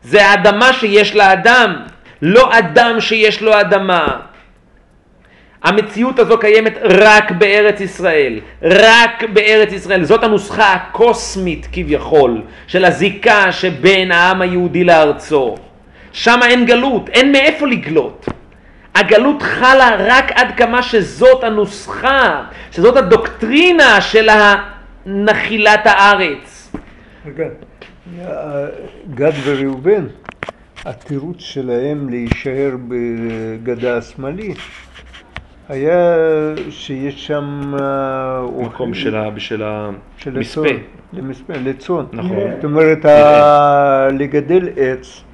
זה האדמה שיש לאדם לא אדם שיש לו אדמה. המציאות הזו קיימת רק בארץ ישראל, רק בארץ ישראל. זאת הנוסחה הקוסמית כביכול של הזיקה שבין העם היהודי לארצו. שם אין גלות, אין מאיפה לגלות. הגלות חלה רק עד כמה שזאת הנוסחה, שזאת הדוקטרינה של נחילת הארץ. רגע, גד וראובן, התירוץ שלהם להישאר בגדה השמאלית היה שיש שם אה, מקום של המספה. לצאן. נכון. זאת אומרת, ה- לגדל עץ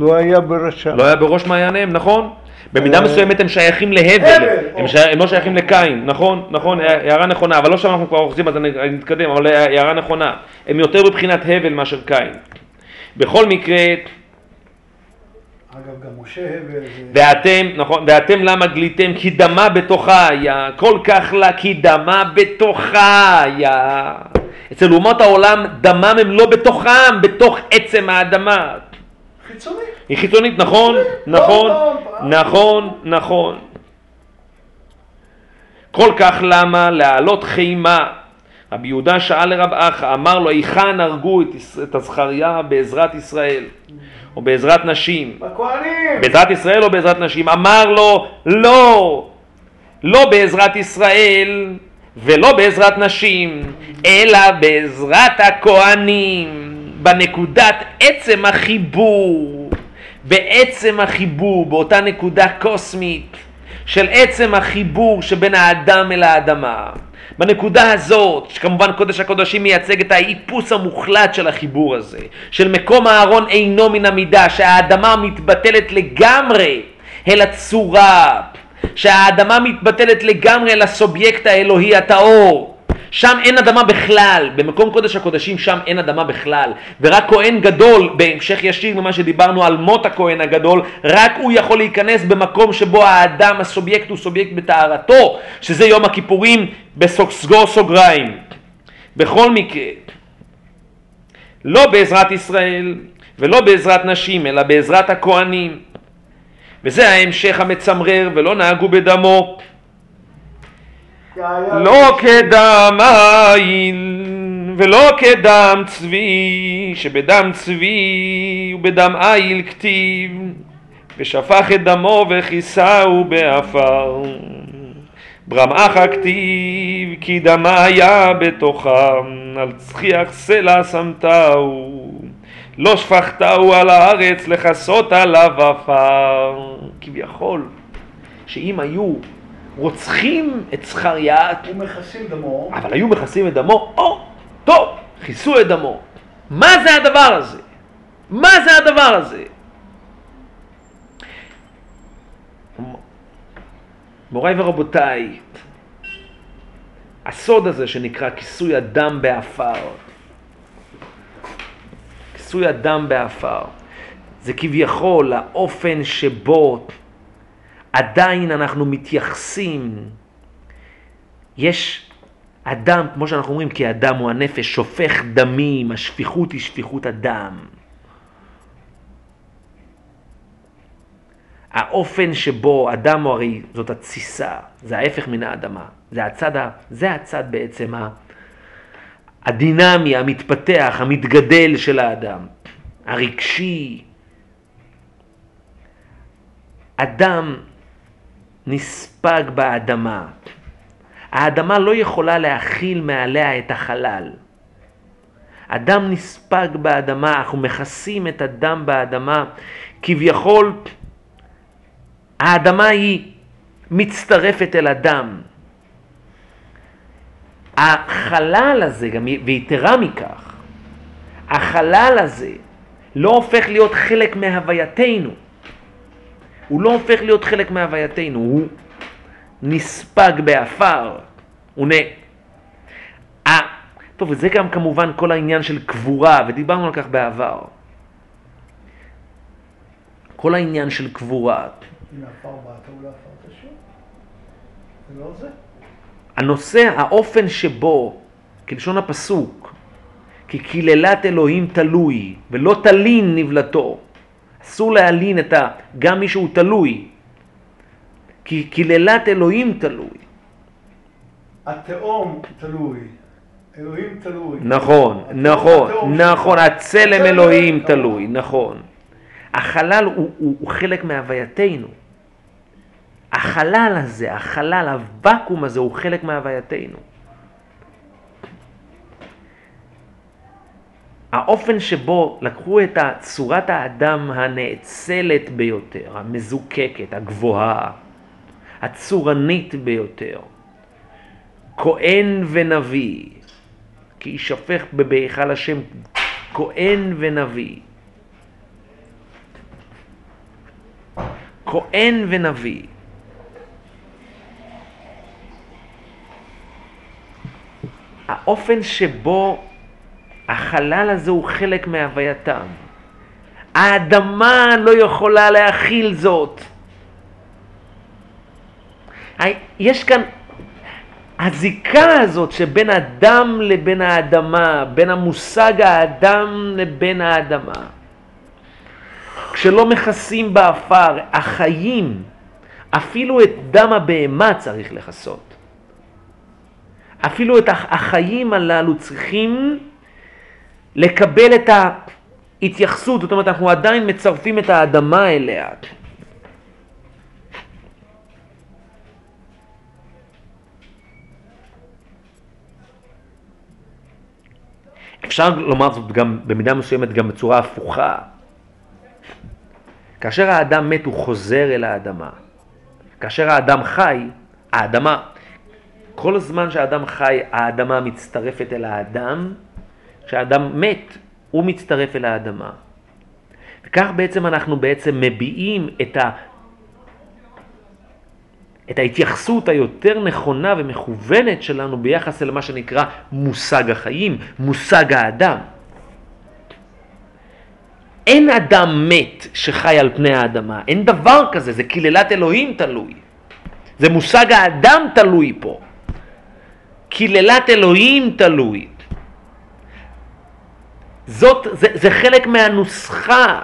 לא היה ברשם. לא היה בראש מעייניהם, נכון? במידה אה, מסוימת הם שייכים להבל, הבל, הם, לא שייכים לקין, נכון, נכון, הערה נכונה, אבל לא שם אנחנו כבר אוחזים אז אני נתקדם, אבל הערה נכונה, הם יותר בבחינת הבל מאשר קין. בכל מקרה, אגב, גם משה הבל, ואתם, נכון, ואתם למה גליתם? כי דמה בתוכה היה, כל כך לה כי דמה בתוכה היה. אצל אומות העולם דמם הם לא בתוכם, בתוך עצם האדמה. חיצוני. היא חיצונית, נכון, לא, נכון, לא, נכון, נכון. כל כך למה להעלות חימה? רבי יהודה שאל לרב אחא, אמר לו, היכן הרגו את, את הזכריה בעזרת ישראל, או בעזרת נשים? בכהנים. בעזרת ישראל או בעזרת נשים? אמר לו, לא, לא בעזרת ישראל ולא בעזרת נשים, אלא בעזרת הכהנים, בנקודת עצם החיבור, בעצם החיבור, באותה נקודה קוסמית של עצם החיבור שבין האדם אל האדמה. בנקודה הזאת, שכמובן קודש הקודשים מייצג את האיפוס המוחלט של החיבור הזה, של מקום הארון אינו מן המידה, שהאדמה מתבטלת לגמרי אל הצורה, שהאדמה מתבטלת לגמרי אל הסובייקט האלוהי הטהור. שם אין אדמה בכלל, במקום קודש הקודשים שם אין אדמה בכלל, ורק כהן גדול, בהמשך ישיר ממה שדיברנו על מות הכהן הגדול, רק הוא יכול להיכנס במקום שבו האדם, הסובייקט הוא סובייקט בטהרתו, שזה יום הכיפורים בסגור סוגריים. בכל מקרה, לא בעזרת ישראל ולא בעזרת נשים, אלא בעזרת הכהנים. וזה ההמשך המצמרר, ולא נהגו בדמו. לא כדם איל ולא כדם צבי, שבדם צבי ובדם איל כתיב, ושפך את דמו וכיסהו בעפר. ברמאך כתיב, כי דמה היה בתוכם, על צחיח סלע שמתהו, לא שפכתהו על הארץ לכסות עליו עפר. כביכול, שאם היו רוצחים את זכריה, ומכסים דמו. אבל היו מכסים את דמו, או, טוב, כיסו את דמו. מה זה הדבר הזה? מה זה הדבר הזה? מוריי ורבותיי, הסוד הזה שנקרא כיסוי הדם בעפר, כיסוי הדם בעפר, זה כביכול האופן שבו עדיין אנחנו מתייחסים, יש אדם, כמו שאנחנו אומרים, כי הדם הוא הנפש, שופך דמים, השפיכות היא שפיכות הדם. האופן שבו אדם הוא הרי זאת התסיסה, זה ההפך מן האדמה, זה הצד, ה, זה הצד בעצם ה, הדינמי, המתפתח, המתגדל של האדם, הרגשי. אדם נספג באדמה. האדמה לא יכולה להכיל מעליה את החלל. אדם נספג באדמה, אנחנו מכסים את הדם באדמה, כביכול האדמה היא מצטרפת אל הדם. החלל הזה, גם ויתרה מכך, החלל הזה לא הופך להיות חלק מהווייתנו. הוא לא הופך להיות חלק מהווייתנו, הוא נספג בעפר. הוא נ... 아, טוב, וזה גם כמובן כל העניין של קבורה, ודיברנו על כך בעבר. כל העניין של קבורה. עפר באת. זה לא זה? הנושא, האופן שבו, כלשון הפסוק, כי קללת אלוהים תלוי, ולא תלין נבלתו. אסור להלין את ה... גם מי שהוא תלוי. כי קללת אלוהים תלוי. התהום תלוי. אלוהים תלוי. נכון, נכון, נכון. הצלם אלוהים. תלוי, נכון. החלל הוא, הוא, הוא חלק מהווייתנו. החלל הזה, החלל, הוואקום הזה הוא חלק מהווייתנו. האופן שבו לקחו את צורת האדם הנאצלת ביותר, המזוקקת, הגבוהה, הצורנית ביותר, כהן ונביא, כי יישפך בהיכל השם כהן ונביא. כהן ונביא. האופן שבו החלל הזה הוא חלק מהווייתם. האדמה לא יכולה להכיל זאת. יש כאן הזיקה הזאת שבין אדם לבין האדמה, בין המושג האדם לבין האדמה. כשלא מכסים באפר, החיים, אפילו את דם הבהמה צריך לכסות. אפילו את הח- החיים הללו צריכים לקבל את ההתייחסות, זאת אומרת אנחנו עדיין מצרפים את האדמה אליה. אפשר לומר זאת גם במידה מסוימת גם בצורה הפוכה. כאשר האדם מת הוא חוזר אל האדמה. כאשר האדם חי, האדמה, כל הזמן שהאדם חי, האדמה מצטרפת אל האדם, כשהאדם מת, הוא מצטרף אל האדמה. וכך בעצם אנחנו בעצם מביעים את, ה... את ההתייחסות היותר נכונה ומכוונת שלנו ביחס אל מה שנקרא מושג החיים, מושג האדם. אין אדם מת שחי על פני האדמה, אין דבר כזה, זה קללת אלוהים תלוי. זה מושג האדם תלוי פה. קללת אלוהים תלוי. זאת, זה, זה חלק מהנוסחה,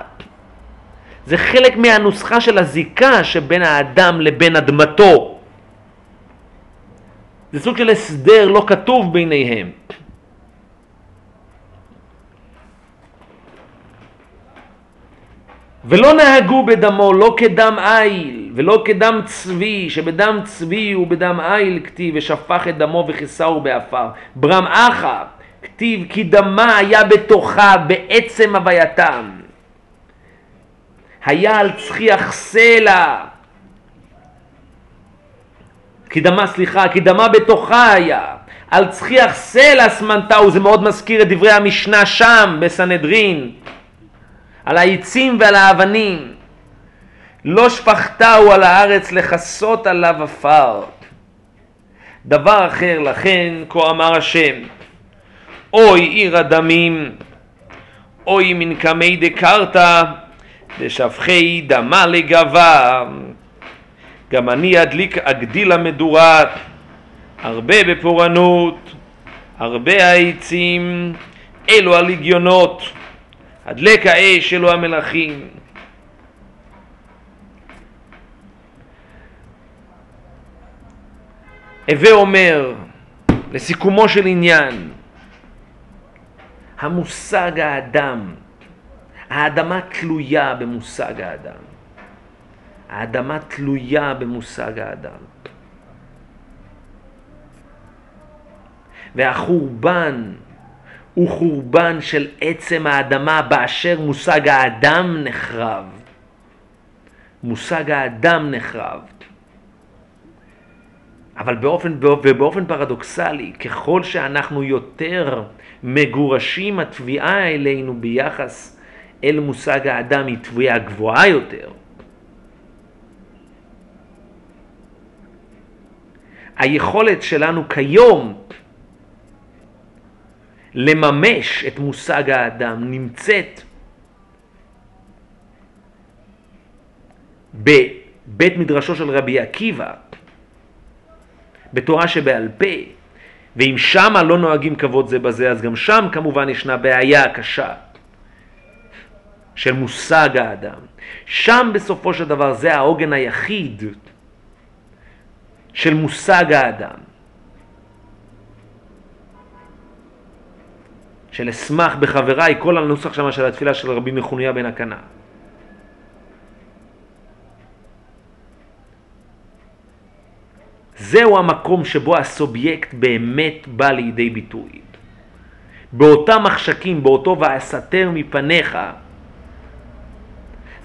זה חלק מהנוסחה של הזיקה שבין האדם לבין אדמתו. זה סוג של הסדר לא כתוב ביניהם. ולא נהגו בדמו לא כדם איל ולא כדם צבי, שבדם צבי ובדם איל כתיב ושפך את דמו וכיסהו באפר. ברם אחא כתיב כי דמה היה בתוכה בעצם הווייתם. היה על צחיח סלע. כי דמה, סליחה, כי דמה בתוכה היה. על צחיח סלע סמנתהו, זה מאוד מזכיר את דברי המשנה שם בסנהדרין. על העצים ועל האבנים. לא שפכתהו על הארץ לכסות עליו עפר. דבר אחר לכן, כה אמר השם, אוי עיר הדמים, אוי מנקמי דקרתא, דשפכי דמה לגבה. גם אני אדליק אגדיל המדורה, הרבה בפורענות, הרבה העצים, אלו הלגיונות. הדלק האש אלו המלכים. הווה אומר, לסיכומו של עניין, המושג האדם, האדמה תלויה במושג האדם. האדמה תלויה במושג האדם. והחורבן הוא חורבן של עצם האדמה באשר מושג האדם נחרב. מושג האדם נחרב. אבל באופן, ובאופן פרדוקסלי, ככל שאנחנו יותר מגורשים, התביעה אלינו ביחס אל מושג האדם היא תביעה גבוהה יותר. היכולת שלנו כיום לממש את מושג האדם נמצאת בבית מדרשו של רבי עקיבא, בתורה שבעל פה, ואם שמה לא נוהגים כבוד זה בזה, אז גם שם כמובן ישנה בעיה קשה. של מושג האדם. שם בסופו של דבר זה העוגן היחיד של מושג האדם. של אשמח בחבריי, כל הנוסח שם של התפילה של רבי מחוניה בן הקנה. זהו המקום שבו הסובייקט באמת בא לידי ביטוי. באותם מחשקים, באותו ואסתר מפניך,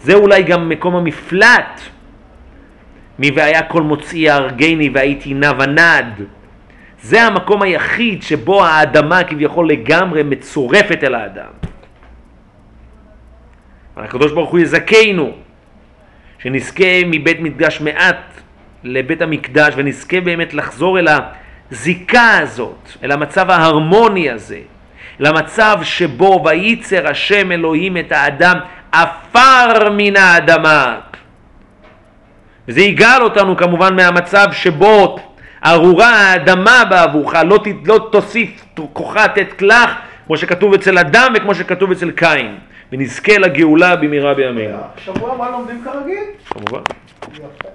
זה אולי גם מקום המפלט מ"והיה כל מוציאי הרגני והייתי נע ונד". זה המקום היחיד שבו האדמה כביכול לגמרי מצורפת אל האדם. הקדוש ברוך הוא יזכנו, שנזכה מבית מקדש מעט לבית המקדש ונזכה באמת לחזור אל הזיקה הזאת, אל המצב ההרמוני הזה, למצב שבו וייצר השם אלוהים את האדם עפר מן האדמה. וזה יגאל אותנו כמובן מהמצב שבו ארורה האדמה בעבורך, לא, לא תוסיף כוחה תתקלח, כמו שכתוב אצל אדם וכמו שכתוב אצל קין. ונזכה לגאולה במהרה בימינו. שבוע הבא לומדים כרגיל? כמובן.